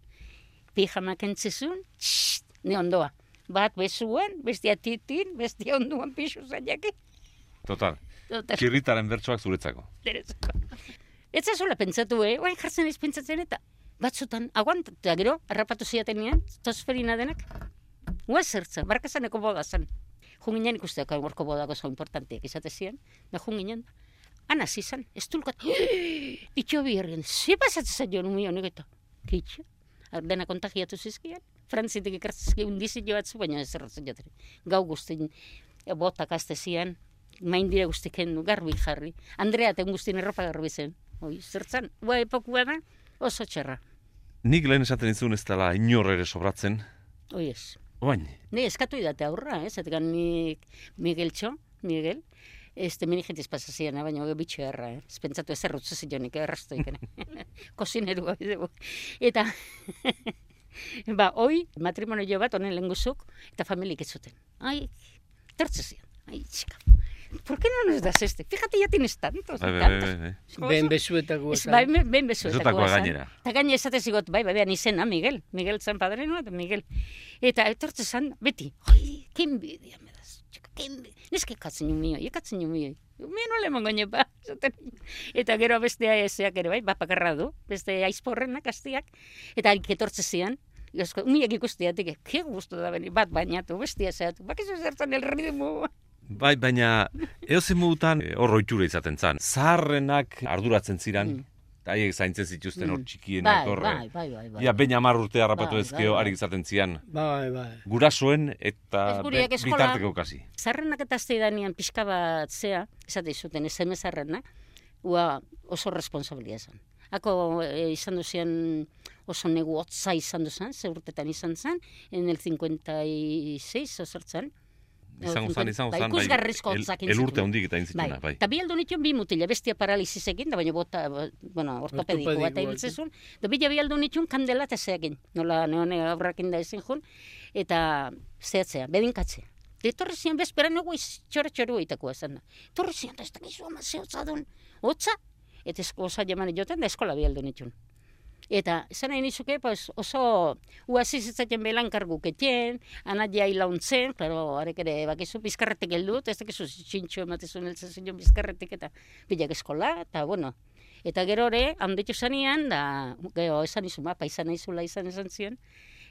pijamak entzezun, txt, ne ondoa. Bat bezuan, bestia titin, bestia onduan pixu zailaki. Total, Eta txirritaren bertsoak zuretzako. Terezako. Ez zazola pentsatu, eh? Oain jartzen ez pentsatzen eta batzutan, aguant, eta gero, harrapatu ziatenean, tosferina denak. Ua zertza, barkazaneko boda zen. Junginen ikusteak gorko bodako zo importanteak izate ziren, da junginen, ana zizan, ez tulkat, itxo biherrien, ze pasatzen zen jo numio nik eta, kitxo, dena kontagiatu zizkian, frantzitik ikartzizki undizi joatzu, baina ez erratzen jotere. Gau guztin, botak azte zian, main dire guzti kendu, garbi jarri. Andrea ten guztien erropa garbi zen. Oi, zertzan, ua epokua da, oso txerra. Nik lehen esaten izun ez dela inor ere sobratzen, Oi ez. oain, Ne, eskatu idate aurra, eh? Zatekan nik Miguel Txo, Miguel, este meni jentiz pasaziana, baina hori bitxo erra, eh? Ez pentsatu ez errutzu zionik, erraztu ikene. Kosineru. Eta, ba, hoi, matrimonio bat, honen lenguzuk, eta familik ez zuten. Ai, tertze zian. Ai, txika. ¿Por qué no nos das este? Fíjate, ya tienes tantos. bai, bai, tantos. bai, bai. Ben Ez, bai, ben, bezuetakoa zan. gainera. Eta gaine esate zigot, bai, bai, behan izena, Miguel. Miguel zan padreno, eta Miguel. Eta etortze zan, beti, oi, ke envidia me das. Txika, ke envidia. Neske katzen jo mioi, ekatzen jo mioi. Mie no le mongo ba. esaten. Eta gero bestea ezeak ere, bai, bapakarra du. Beste aizporrenak, astiak. Eta etortze zian, Gazko, miak ikustiatik, ke gustu da beni, bat bainatu, bestia zeatu, bakizu zertzen el ritmo. Bai, baina eozen modutan eh, hor ohitura izaten zan. Zaharrenak arduratzen ziran, Mm. haiek zaintzen zituzten hor Mm. txikienak Bai, hor. bai, bai, bai, bai. Ja, baina hamar urte harrapatu Bai, ezkeo, bai, bai. izaten zian. Bai, bai. Gurasoen eta eskola- bitarteko kasi. Zarrenak eta zeidanean pixka bat zea, esate zuten, SMS zarrenak, ua oso responsabilia zen. Ako e, izan duzian oso negu hotza izan duzan, ze urtetan izan zen, en el 56 ozertzen. Izango zan, izango Bai, zan, ikusgarrizko el, el urte hondik eta intzituna, bai. Eta bi aldo nituen bi mutila, bestia paralizisekin, da baina bota, bueno, ortopediko bat Ortopedikoak, ibiltzezun. Da bila bi aldo nituen kandela eta zeakin, nola neone aurrakin da ezin jun, eta zehatzea, bedinkatzea. De etorri zian bezperan egu txora txoru egiteko esan da. Etorri zian, da ez dakizu ama zehotza duen, hotza, eta esko osa jaman joten da eskola bi aldo nituen. Eta, esan nahi nizuke, pues, oso uaziz izaten belan karguketien, anaia ilauntzen, klaro, arek ere, bakizu, bizkarretik heldut, ez dakizu txintxo ematezun eltzen zion bizkarretik, eta bilak eskola, eta, bueno, eta gero ere, handitu zanean, da, gero, esan izu, ma, paisan izula izan esan zion,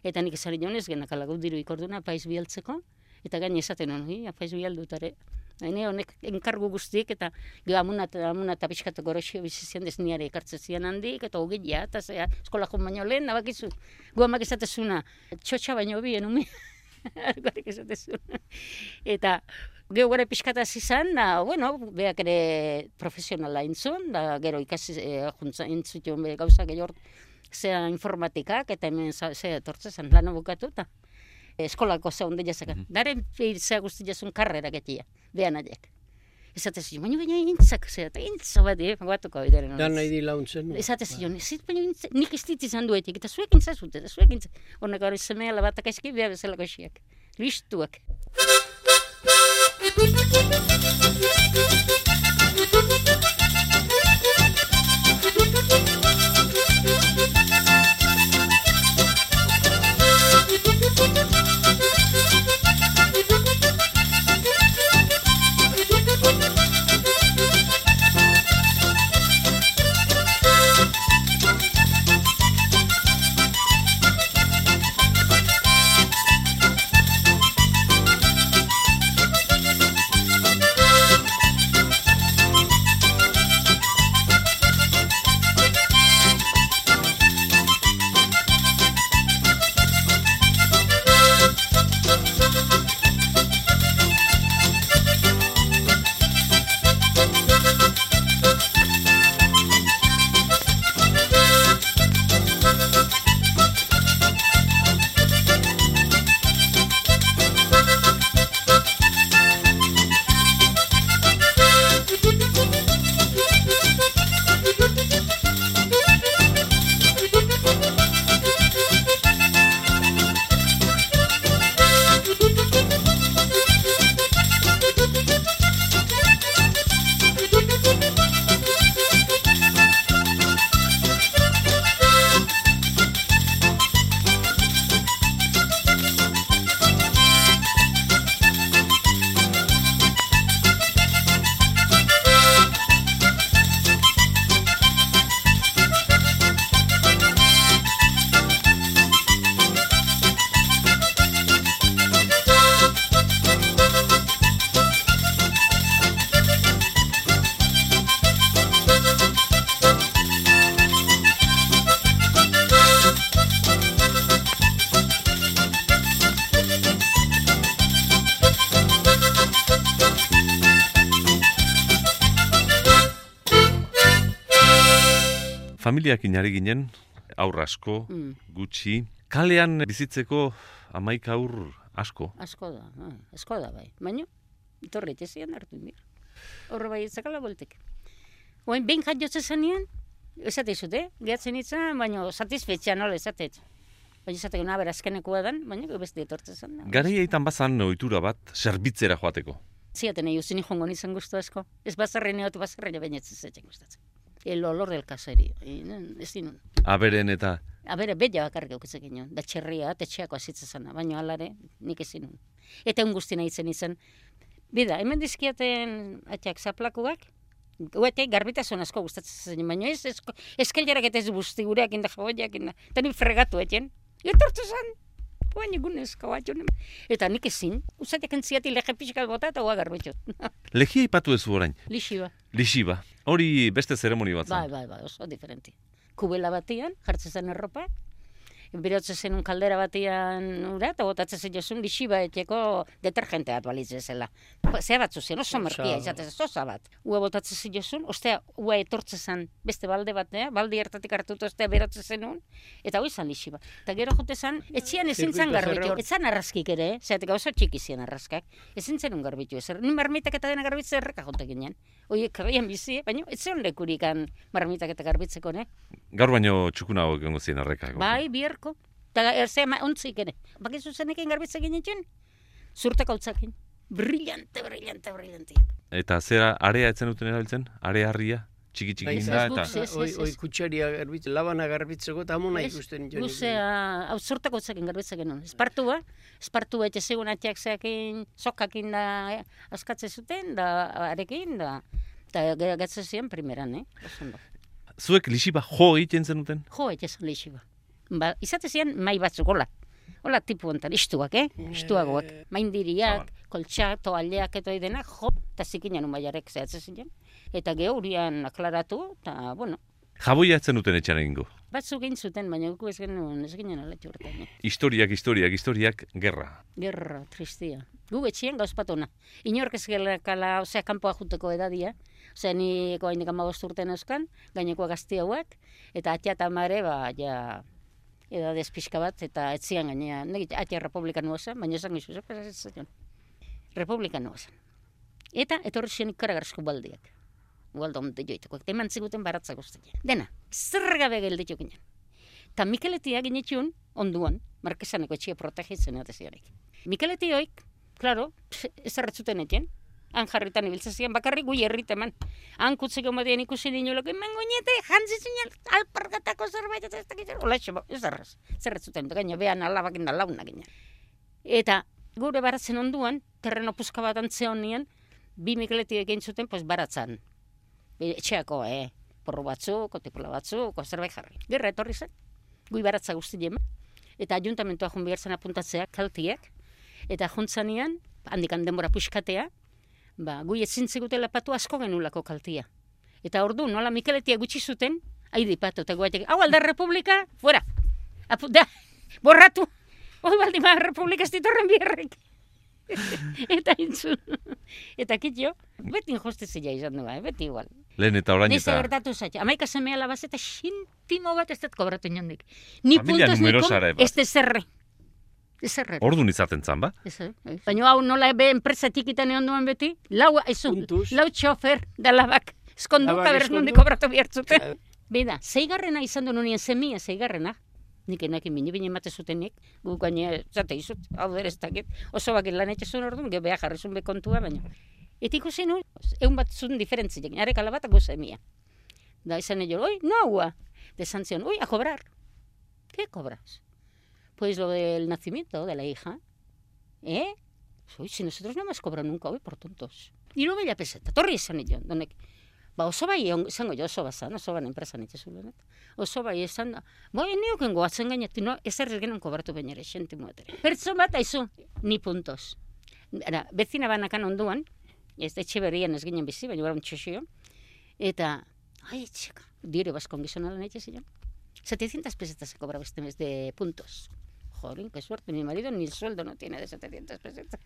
eta nik esan nion ez genak alagut diru ikorduna, paiz bialtzeko, eta gaine esaten hon, hi, paiz bialdut, are, Haine honek enkargu guztiek eta gero amuna eta amuna eta pixkatu goroxio bizizian dez ekartzen zian handik eta hogeia eta zea eskola joan baino lehen nabakizu. Gu amak esatezuna, txotxa baino bien umi. Gorek esatezuna. Eta gero gara pixkata izan, da, bueno, beak ere profesionala intzun, da, gero ikasi e, juntza intzutun be gauza gehiago zea informatikak eta hemen zea etortzen zen lan bukatu eta eskolako ze onde jazaka. Daren zea guzti jazun karrera getia, behan adiak. Esate zion, baina baina intzak, zera, eta intza bat, eh, batuko bideren. Dan nahi di launtzen. no? Esate zion, ez baina intza, nik ez dit izan duetik, eta zuek intza zute, eta zuek intza. Hornek hori semea labatak eski, beha bezalako esiak. Listuak. Familiakin ari ginen, aur asko, Mm. gutxi. Kalean bizitzeko amaika aur asko. Asko da, bai, asko da bai. Baina, torre etxezian hartu mir. Horre bai etzakala boltek. Oain, behin jat jotze zenean, esate zute, gehatzen itzan, baina satisfetxea nola esatet. Baina esateko naber azkenekoa dan, baina beste etortze zen. Garaietan bazan ohitura bat, zerbitzera joateko. Ziaten nahi uzini jongo nizan guztu asko. Ez bazarren egotu bazarren baina ez zetxen gustatzen. El olor del caseri. Ez dinun. Aberen eta A bere, bella bakarrik eukitzek ginen, da txerria, tetxeako azitza zana, baina alare, nik ezin nun. Eta un guzti nahi zen izan. Bida, hemen dizkiaten atxak zaplakuak, Guete garbitasun asko gustatzen zen, baina ez, ez eskailarak eta ez guzti gureak inda jaboiak inda. Eta ni fregatu eten. Etortu zen, baina egun eska bat joan. Eta nik ezin, usatek entziati lege pixkat bota eta hoa garbitxot. legia ipatu ez orain, Lixiba. lixiba. Hori beste zeremoni bat Bai, zen. bai, bai, oso diferenti. Kubela batian, jartzen zen erropa, berotze zen un kaldera batian ura, eta botatzen zen jozun lixiba etxeko detergente bat balitz bezala. Ba, Zea batzu zen, oso merkia zen, osa bat. Ua botatzen zen jozun, ostea, ua etortzen zen beste balde batea, balde hartatik hartutu ostea berotzen zen un, eta hoi zan lixiba. Eta gero jote zen, etxian ezin zen garbitu, zerra- ez zan arrazkik ere, eh? zeatek oso txiki zian arrazkak, ezin zen un garbitu ezer. Ni marmitak eta dena garbitze erreka jote ginen. Oie, karrian bizi, baina ez zen lekurikan marmitak eta garbitzeko, ne? Gaur baino txukunago egongo ziren horrekak. Bai, biherko. Eta erzea ma, ontzik ere. Bakizu zenekin garbitze ginen Zurteko altzakin. Brillante, brillante, brillante. Eta zera area etzen duten erabiltzen? Area harria? Txiki txiki da ez eta... Oi, oi kutsaria garbitzeko, labana garbitzeko, eta amona ikusten jo. Luzea, hau zurteko altzakin garbitze genuen. Espartua, espartua etxe zegoen atxak zeakin, sokakin da eh, askatze zuten, da arekin, da... Eta gatze ziren primeran, eh? Zuek lixiba jo egiten zenuten? Jo, etxe zen lixiba. Ba, izate ziren mai batzuk, hola. Hola tipu hontan, istuak, eh? Istuagoak. Maindiriak, koltsak, toaldeak eta denak, jo, eta zikinan umaiarek zehatzen ziren. Eta geurian aklaratu, eta, bueno, Jaboia etzen duten etxan egingo. batzuk egin zuten, baina gu ez genuen, ez ginen aletxu urtean. Eh? Historiak, historiak, historiak, gerra. Gerra, tristia. Gu etxien gauzpatuna. Inork ez gelakala, osea, kanpoa juteko edadia. Osea, ni goainik amabost urten euskan, gaineko gazti hauak, eta atia eta mare, ba, ja, edadez pixka bat, eta etzian gainea, negi atia republikanu zen, baina esan gizu, zen. Republikanu zen. Eta etorri ziren ikaragarrizko baldiak. Ugaldo onde joiteko. Eta eman ziguten baratza guztia. Dena, zer gabe gelditu ginen. Eta Mikeletia ginetxun, onduan, markesaneko etxia protegitzen eta ziarik. Mikeletioik, klaro, ez erretzuten etien, han jarritan ibiltzen ziren, bakarrik gui herrit eman. Han kutzeko modien ikusi ninuloko, eman goñete, jantzi zinel, alpargatako zerbait, eta ez dakit, hola xo, ez erraz, zerretzuten, gaino, behan alabakin alauna ginen. Eta gure baratzen onduan, terreno puska bat antzeon nien, bi mikeleti egin zuten, pues baratzan. Etxeako, eh, porru batzuk, otipula batzuk, zerbait jarri. Gerra etorri zen, gui baratza guzti jema. Eta ajuntamentoa jun behar zen apuntatzea, kaltiak. Eta juntzanean, handikan denbora puskatea, ba, gui etzin zigutela patu asko genulako kaltia. Eta ordu, nola Mikeletia gutxi zuten, haidi patu, eta guaitek, hau alda republika, fuera! Apu, da, borratu! Hoi baldin ba, republika ez ditorren biherrek. eta intzun. eta kitio, beti injustizia izan du, eh? beti igual. Lehen eta orain eta gertatu zaitxe. Amaika semea alabaz eta xintimo bat ez dut kobratu inondik. Ni Familia puntos numerosara niko, eba. ez de Ez zerre. ordun izaten zan, ba? Ez. Baina hau nola ebe enpresa tikitan egon duen beti, lau, ezu, lau txofer da labak. Eskonduka berez nondik eskondu. kobratu bihartzuten. Claro. Bida, zeigarrena izan du nunien semia, zeigarrena. Nik enakin bine bine emate zutenik, guk gaine, zate izut, hau dakit, oso bakit lan etxezun orduan, geho beha jarrizun be kontua, baina. Eta ikusi nu, egun bat zuen diferentziak, arek alabat gu semia. Da izan ello, oi, no agua. De sanción, uy, a cobrar. ¿Qué cobras? Pues lo del nacimiento de la hija. ¿Eh? Uy, si nosotros no hemos cobrado nunca, hoy por tontos. Hiru mila peseta, torri esan nion, donek. Ba, oso bai, esango jo oso bazan, oso ban enpresan itxezulen. Oso bai, esan da. Bai, nioken goatzen gainetu, no, ez genuen kobratu bainare, sentimo etere. Pertson bat, aizu, ni puntos. Ara, bezina banakan onduan, ez da etxe berrian ez ginen bizi, baina gara txosio, eta, ai, txeka, dire baskon gizona lan etxe ziren. 700 pesetas se cobra este mes de puntos. Jolín, qué suerte, mi marido ni el sueldo no tiene de 700 pesetas.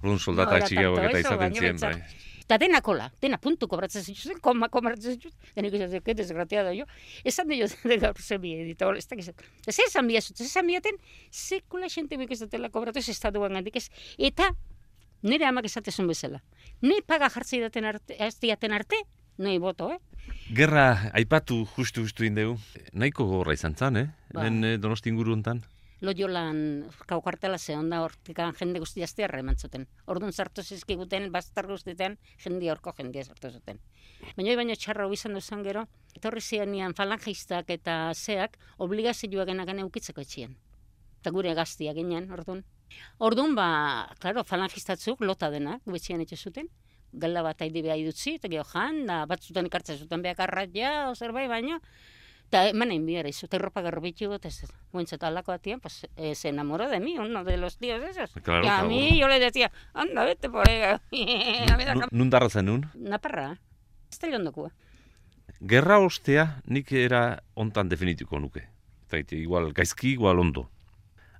Orduan soldata Ahora txikiagoak tanto eta izaten ziren, betzak. bai. Eta dena kola, dena puntu kobratzen zituzten, koma kobratzen zituzten. Denik esan, que desgraciado jo. Esan dio de gaur zebi editor, ez dakiz. Ez esan bia zut, ez esan biaten, sekula xente bik ez dutela kobratu, ez estatuan gandik ez. Eta nire amak esatezun bezala. Ne paga jartzei daten arte, ez diaten arte, nahi boto, eh? Gerra aipatu justu justu indegu. Nahiko gogorra izan zan, eh? Ba. Hemen eh, donosti inguru hontan. Loiolan kaukartela ze onda hortikan jende guztia aztearra eman zuten. Orduan sartu zizkiguten, bastar guztietan, jende horko jendia sartu zuten. Baina baino txarra hau izan duzan gero, etorri zianian falangistak eta zeak obligazioak genagan eukitzeko etxien. Eta gure gaztia ginen, orduan. Orduan, ba, klaro, falangistatzuk lota dena, gubetxean etxe zuten, gala bat haidi beha idutzi, eta geho jan, da, batzutan ikartzen zuten behak arratia, o zerbait, baino, eta eman egin bihar izu, eta ropa garbitu, eta ez, guentzat alako atian, pues, eh, se enamoró de mí, uno de los tíos esos. Claro, y a mí yo le decía, anda, vete por ahí. a mí da Nu- Nun darra zenun? Naparra, ez da jondokua. Gerra ostea nik era hontan definituko nuke. Zaite, igual gaizki, igual ondo.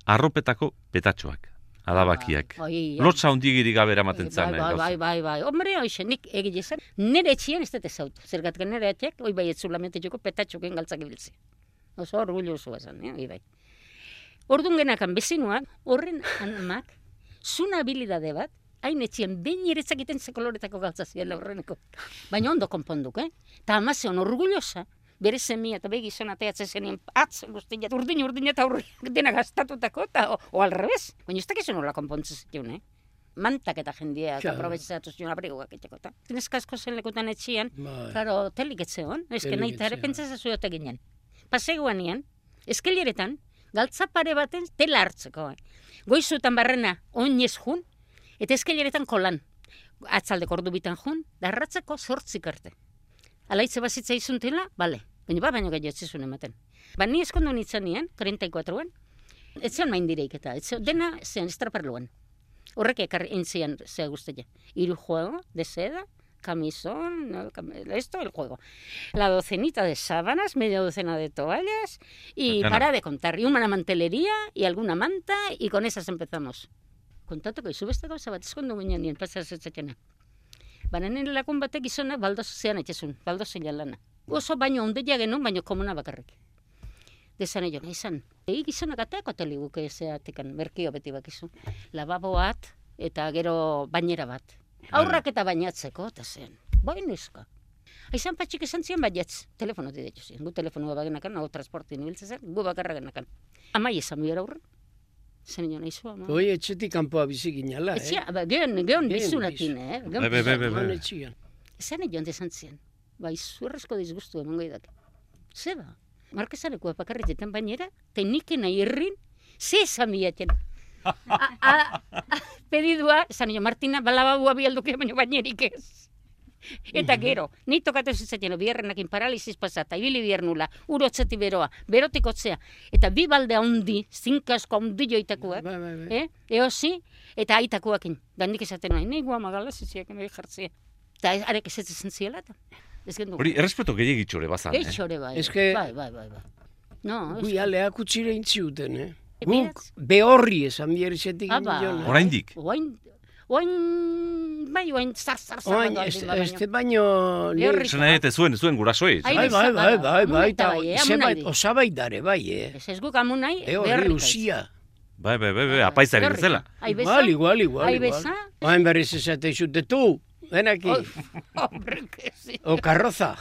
Arropetako petatxoak, adabakiak. Bai, Lotza hondigirik gabe eramaten zan. bai, eh, bai, bai, bai, bai. Hombre, hoxe, nik egile zen, nire etxien ez dut ezautu. Zergatik nire etxeak, oi bai etzulamente joko petatxoken galtzak ibiltzi. Oso orgulloso esan, eh, oi bai. Orduan genakan bezinuak, horren amak, zuna habilidade bat, hain etxien, behin eretzak iten ze koloretako galtza ziela horreneko. Baina ondo konponduk, eh? Ta amazion orgullosa, bere semia eta begi gizon ateatzen zenien atz guztia, urdin urdin eta urri dena gastatutako, eta o, o al revés. Baina ez dakizu nola konpontzen zituen, eh? Mantak eta jendeak Claro. aprobetxatu zion abrigoak etxeko. eta. Neska asko zen lekutan etxian, Bai. Claro, telik etzeon, eske Telik nahi eta ere pentsa zuiote ginen. Paseguan nian, eskeleretan, galtza pare baten tela hartzeko. Eh. Goizutan barrena, oinez jun, eta eskeleretan kolan. Atzaldeko ordu bitan jun, darratzeko sortzik arte. Alaitze bazitza izun tela, bale. Baina ba, baino gehiago etzizun ematen. Ba, ni eskondu nintzen nien, 34an, etzion main direik eta, etzion, dena zen estraparluan. Horrek ekarri intzian zea guztia. Hiru juego de seda, camisón, no, esto, el juego. La docenita de sábanas, media docena de toallas y Ana. para de contar. Y una mantelería y alguna manta y con esas empezamos. Kontatuko izu beste gauza bat eskondu ginen nien pasaz etzetena. Baina nire lakun batek gizonak baldoz zean etxezun, baldoz lana. Oso baino ondeia genuen, baino komuna bakarrik. Desan egin, izan. Egi gizonak ateako teliguke zeatekan, merkio beti bakizu. Lababo bat, eta gero bainera bat. Aurrak eta bainatzeko, eta zen. Bai neska. Aizan patxik esan zian baietz, telefono ditu zian. Gu telefonua bagenakan, hau transporti nibiltzen zen, gu bakarra genakan. Amai esan bihar aurren. Zen nion aizu, ama. Hoi etxetik kanpoa bizi ginala, eh? Etxia, ba, geon, geon Geon bizunakin, eh? Geon etxian. Esan nion desan zian. Bai, zuerrezko disgustu emango idak. Zeba, markezareko bakarritetan bainera, eta niken irrin, ze esan bilaten. Pedidua, esan Martina, balababua bialduke baino bainerik ez. Eta gero, ni tokatu zizaten, biherrenakin paraliziz pasata, ibili biher nula, urotzeti beroa, berotik otzea, eta bi balde handi, zinkasko handi joitakoak, Bai, bai, bai. eh? eosi, eta aitakoakin. Da nik esaten nahi, nahi guama gala ziziak nahi jartzea. Eta arek esatzen ziela, eta ez gendu. Hori, errespeto gehiagitxore bazan, eh? Eixore bai. Eske- Bai, bai, bai, bai. No, Gui aleak utxire intziuten, eh? E, Guk behorri esan biertzetik Ah, ba. milionak. Oraindik. Oain, oain, bai, oain, zar, zar, zar, doa ez, baino. Zena eta zuen, zuen gurasoei. Ai, Bai, bai, bai, bai, bai, bai, eh, zebait, amunaldi. osabait dare, bai, eh? Ez ez guk amun nahi, Behorri usia. Bai, bai, bai, bai, apaizari Beharrik. bezala. Ai, beza? Igual, igual, igual. Ai, beza? Oain berriz esate izute tu, ven aquí, Oi, Hombre, que sí. o karroza.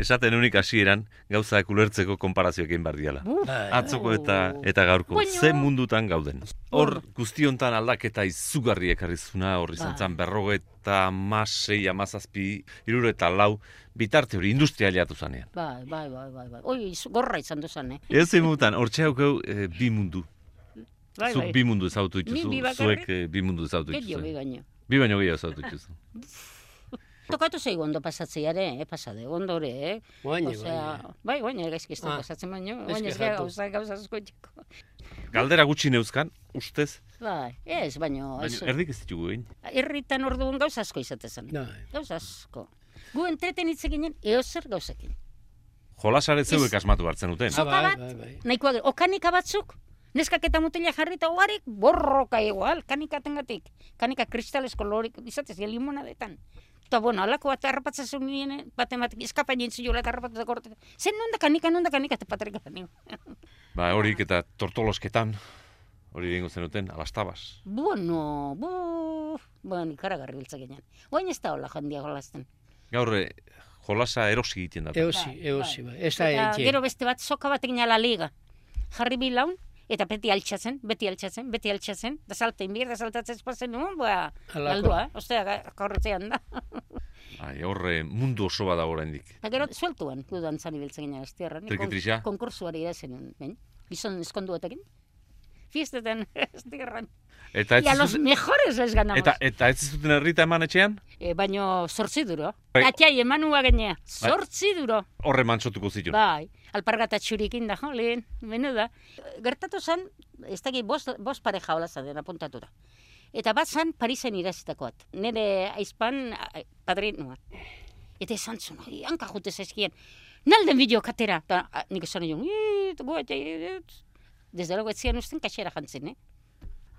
Esaten unik hasieran gauzak ulertzeko konparazioak egin behar diala. Buf. Bai. Atzoko eta eta gaurko, Baina- ze mundutan gauden. Hor guztiontan aldaketa izugarri ekarri zuna, hor izan Bai. zen berrogeta, amasei, amazazpi, iruro eta lau, bitarte hori industrialiatu zanean. Bai, bai, bai, bai, bai. Oi, gorra izan duzan, eh? Ez mutan, hor txaukau e, bi mundu. Bai, Zuk bai. bi mundu ezautu dituzu, zuek e, bi mundu ezautu dituzu. baino. Bi baino gehiago ezautu dituzu. Tokatu zei ondo pasatzeare, eh, pasade, ondore, eh? Oain, Osea, bai, baina gaizki ez da Ah. pasatzen baino, baina ez kexatu. gauza, gauza asko itxeko. Galdera gutxi neuzkan, ustez, Bai, ez, baino, baina ez, erdik ez ditugu egin. irritan orduan gauza asko izatezen. Bai. Gauza asko. Gu entretenitze ginen, eozer gauzekin. Jolasare zeuek Ez- asmatu hartzen duten. Ah, Soka bai, bat, bai, bai. nahikoa gero, okanika batzuk, neskak eta mutila jarri eta borroka igual, kanikatengatik. Kanika kristalesko lorik, izatez, ja limonadetan. Eta, bueno, alako bat harrapatzen zuen nien, bat ematik, eskapain jintzu jola eta harrapatu da korte. Zen nonda kanika, nonda kanika, eta patrik gani. Ba, horik eta tortolosketan, hori egingo zenuten, alastabas. Bueno, bu, bueno, ikaragarri biltza ginen. Oain ez da hola jandia jolasten. Gaur, eh, jolasa erosi egiten da. Eosi, Bai, eosi, bai. Ez da Eta gero beste bat, soka bat egin ala liga. Jarri bilaun, eta beti altxatzen, beti altxatzen, beti altxatzen, da saltein bir, da saltatzen espazen, no, ba, Halako. galdua, ostea, gaurretzean da. Ai, horre mundu oso bada oraindik. Eta gero, sueltuan, dudan zan ibiltzen ginen ez tierra. Konkursuari irazen, ben, gizon eskonduetekin. Fiestetan, ez tierran. Eta ez Y a los mejores les ganamos. eta, eta ez zuten herrita eman etxean, E, baino, sortzi duro. Bai. Atiai, emanua genea, sortzi duro. horre mantsotuko zituen. Bai, alpargata txurikin da, jo, lehen, menuda. Gertatu zen, ez dakit, bost, bost pareja hola zaden apuntatura. Eta bat zen Parisen irazitakoat. Nire aizpan a- padrinua. Eta esan zuen, "Oi, hanka jute zaizkien. Nalden bideo katera. Ta, a, nik esan nion, "Ii, eta goa, eta, Desde luego, etzian usten kaxera jantzen, eh?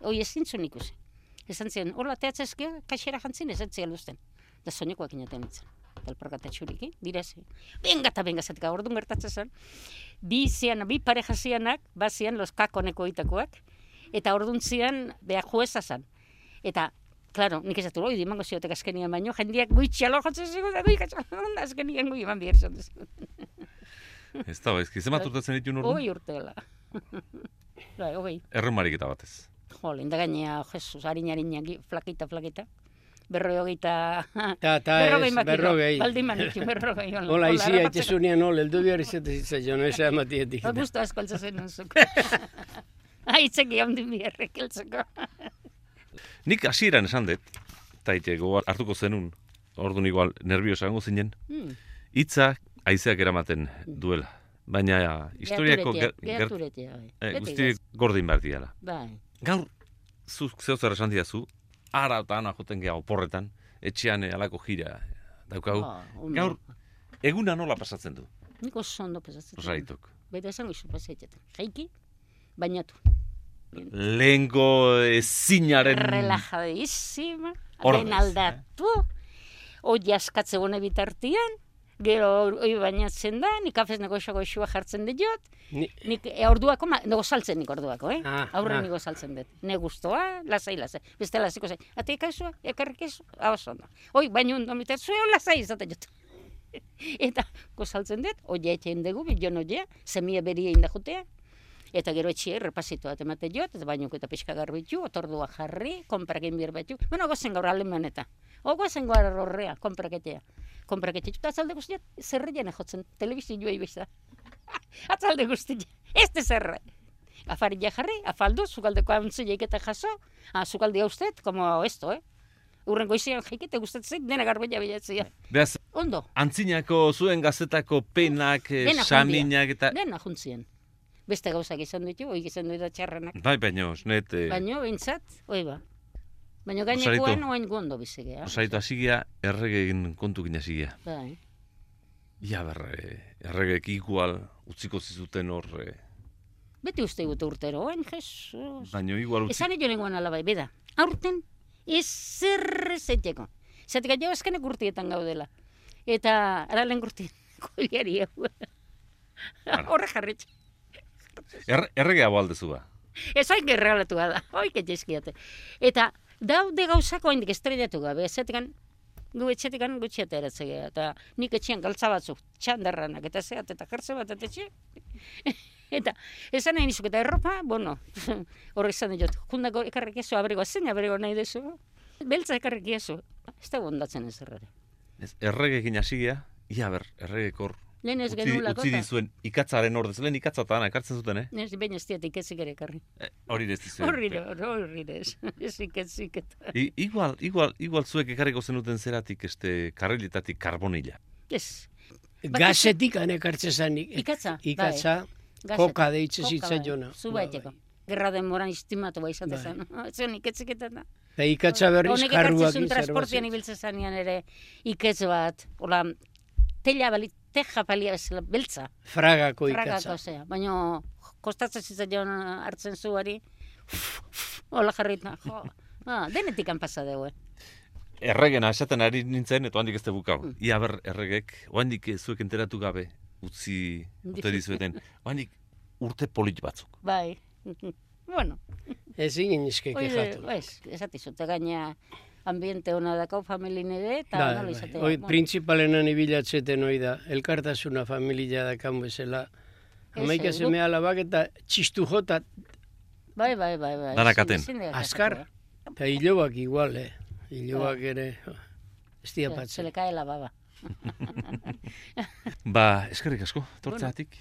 Hoi ez zintzun ikusi. Esan ziren, hola teatzezke, kaxera jantzen, ez etzian usten. Da soñekoak inaten itzen. Alpargata txuriki, dira ze. Venga eta venga zatika, orduan gertatzen zen. Bi zian, bi pareja zianak, bazian los kakoneko itakoak, eta orduan zian, beha jueza zan. Eta, claro, nik esatu, oi, dimango ziotek azkenian baino, jendiak guitxalo jotzen zigo, da guikatxalo, azkenian gui eman bihar zan. Ez da, ezki, zemat urtatzen dituen orduan? Hoi urtela. bai, hogei. Erremarik eta batez. Jo, linda gainea, Jesus, harin harina, flakita, flakita. Berroi hogeita... Ta, ta, berrogei ez, berrogei. Baldin manitu, berrogei. hola. Hola, izi, harrapatzeko. haitzezunean hol, eldu bihar izate zitzaion, ez amatietik. Ba, Gusto asko altzazen nuzuk. Aitzeki ondin biherrek eltzeko. Nik hasieran esan dut, eta hartuko zenun, orduan igual nerviosa egongo zinen, Hmm. Hitza haizeak eramaten duela. Baina historiako ger, ger, Gerturetia, bai. eh, gordin behar diala. Bai. Gaur, zuk zeu zer esan diazu, ara eta ana joten geha oporretan, etxean eh, alako jira daukagu. Ondo. Gaur, eguna nola pasatzen du, Nik oso ondo pasatzen. osaitok. Baita esango izu pasatzen. Jaiki, bainatu. Lehengo ezinaren... Ordez, Lehen aldatu. Oi askatze bone bitartian. Gero, hori bainatzen da, nik kafez negoxo goxua jartzen dut Ni, nik e, orduako, ma, nego saltzen nik orduako, eh? Ah, Aurre ah. nego saltzen dut. Ne gustoa, lasai, lasai. Beste lasiko zai. Ate ikasua, ekarrik esu, hau zondo. Hoi, baino ondo miter, zueo lasai izaten jot. Eta, gozaltzen dut, oia etxein dugu, bion oia, semia beria inda jutea. Eta gero etxie, repasito bat emate jot, eta baino eta pixka garbitu, otordua jarri, konprakin bir batu. Bueno, gozen gaur aleman eta. O gozen gaur horrea, konpraketea. Konpraketea, eta atzalde guztiak, zerrean jotzen, telebizioa ibizta. atzalde guztiak, ez de zerre. Afari ja jarri, afaldu, zukaldeko antzileik eta jaso, ah, zukaldi haustet, como esto, eh? Urren goizian jaikete gustatzen, dena garbella bilatzea. Beaz, Ondo, antzinako zuen gazetako penak, eh, saminak eta... dena juntzien. Beste gauzak izan ditu, hoi izan ditu txarrenak. Bai, baino, net, eh, Baina, bintzat, hoi ba. Baina gainekoan oain gondo bizigea. osaitu hasigia erregeen kontu gina hasigia. Bai. Ja, ber, eh, erregek igual utziko zizuten hor, eh, Beti uste gute urtero, oain, Jesus. baino igual utzi... Esan jo nengoan alabai, beda. Aurten, ezer zeteko. Zatek jo azkenek urtietan gaudela. Eta, ara lehen urtien, koiliari hau. Horre jarritxe. Er, erregea aldezu ba. Ez oin gerralatu da, oik etxezkiate. Eta daude gauzako haindik estrellatu gabe, ezetekan, gu etxetekan gutxiate eratzegea, eta nik etxean galtza batzuk, txandarranak, eta zeat, eta jartze bat, eta etxe. eta, esan nahi nizuk, eta erropa, bueno, horre izan dut, jundako ekarrik ezo, abrego, zein abrego nahi dezu, beltza ekarrik ezo, ez da bondatzen ez errare. Ez, erregekin hasigia, ia ber, erregek hor Lehen ez genulako, utzi eta dizuen ikatzaren ordez, lehen ikatzatan ekartzen zuten, eh? ez baina ez diat iketzik ere ekarri. Eh, Hori ez dizuen. Horri, horri, ez, ez iketzik eta. Igual, igual, igual zuek ekarriko zenuten zeratik este karriletatik karbonila. Ez, gazetik anekartzen zanik. Ikatza, bai. Ikatza, Gazet- koka deitze zitzen bai. jona. Zu baiteko. Gerra denboran istimatu bai izate Bai. zen. Nik etziketan da. Eta ikatza berriz Honek karruak ekartzen zuen transportian ibiltzen zanean ere iketz bat. Hola, tela bali, teja balia bezala, beltza. Fragako Fragako ikatza. zea. Baina kostatzen zitzaion hartzen zuari. Hola jarrita. Jo. Ah, denetik han pasa dugu, eh. Erregena esaten ari nintzen, eta handik ez te bukau. Mm. Ia ber, erregek, oandik zuek enteratu gabe, utzi, utzi dizueten, oandik urte polit batzuk. Bai. bueno, Ezin inizke Oide, kejatu. ez, esatizute gaina ambiente hona dako familin ere, eta Bai, nola bai. izatea. Hoi, bueno. printzipalenan ibilatzeten hoi da, elkartasuna familia dakan bezala. Ez, Hamaika eh, seme alabak eta txistu jota, Bai, bai, bai, bai. Danak ezin- aten. ezin dira Azkar. jakatu, eta hilobak igual, eh? Hilobak ere, ez eh. dia Se- Se le cae la baba. Ba, eskerrik asko, tortzeatik.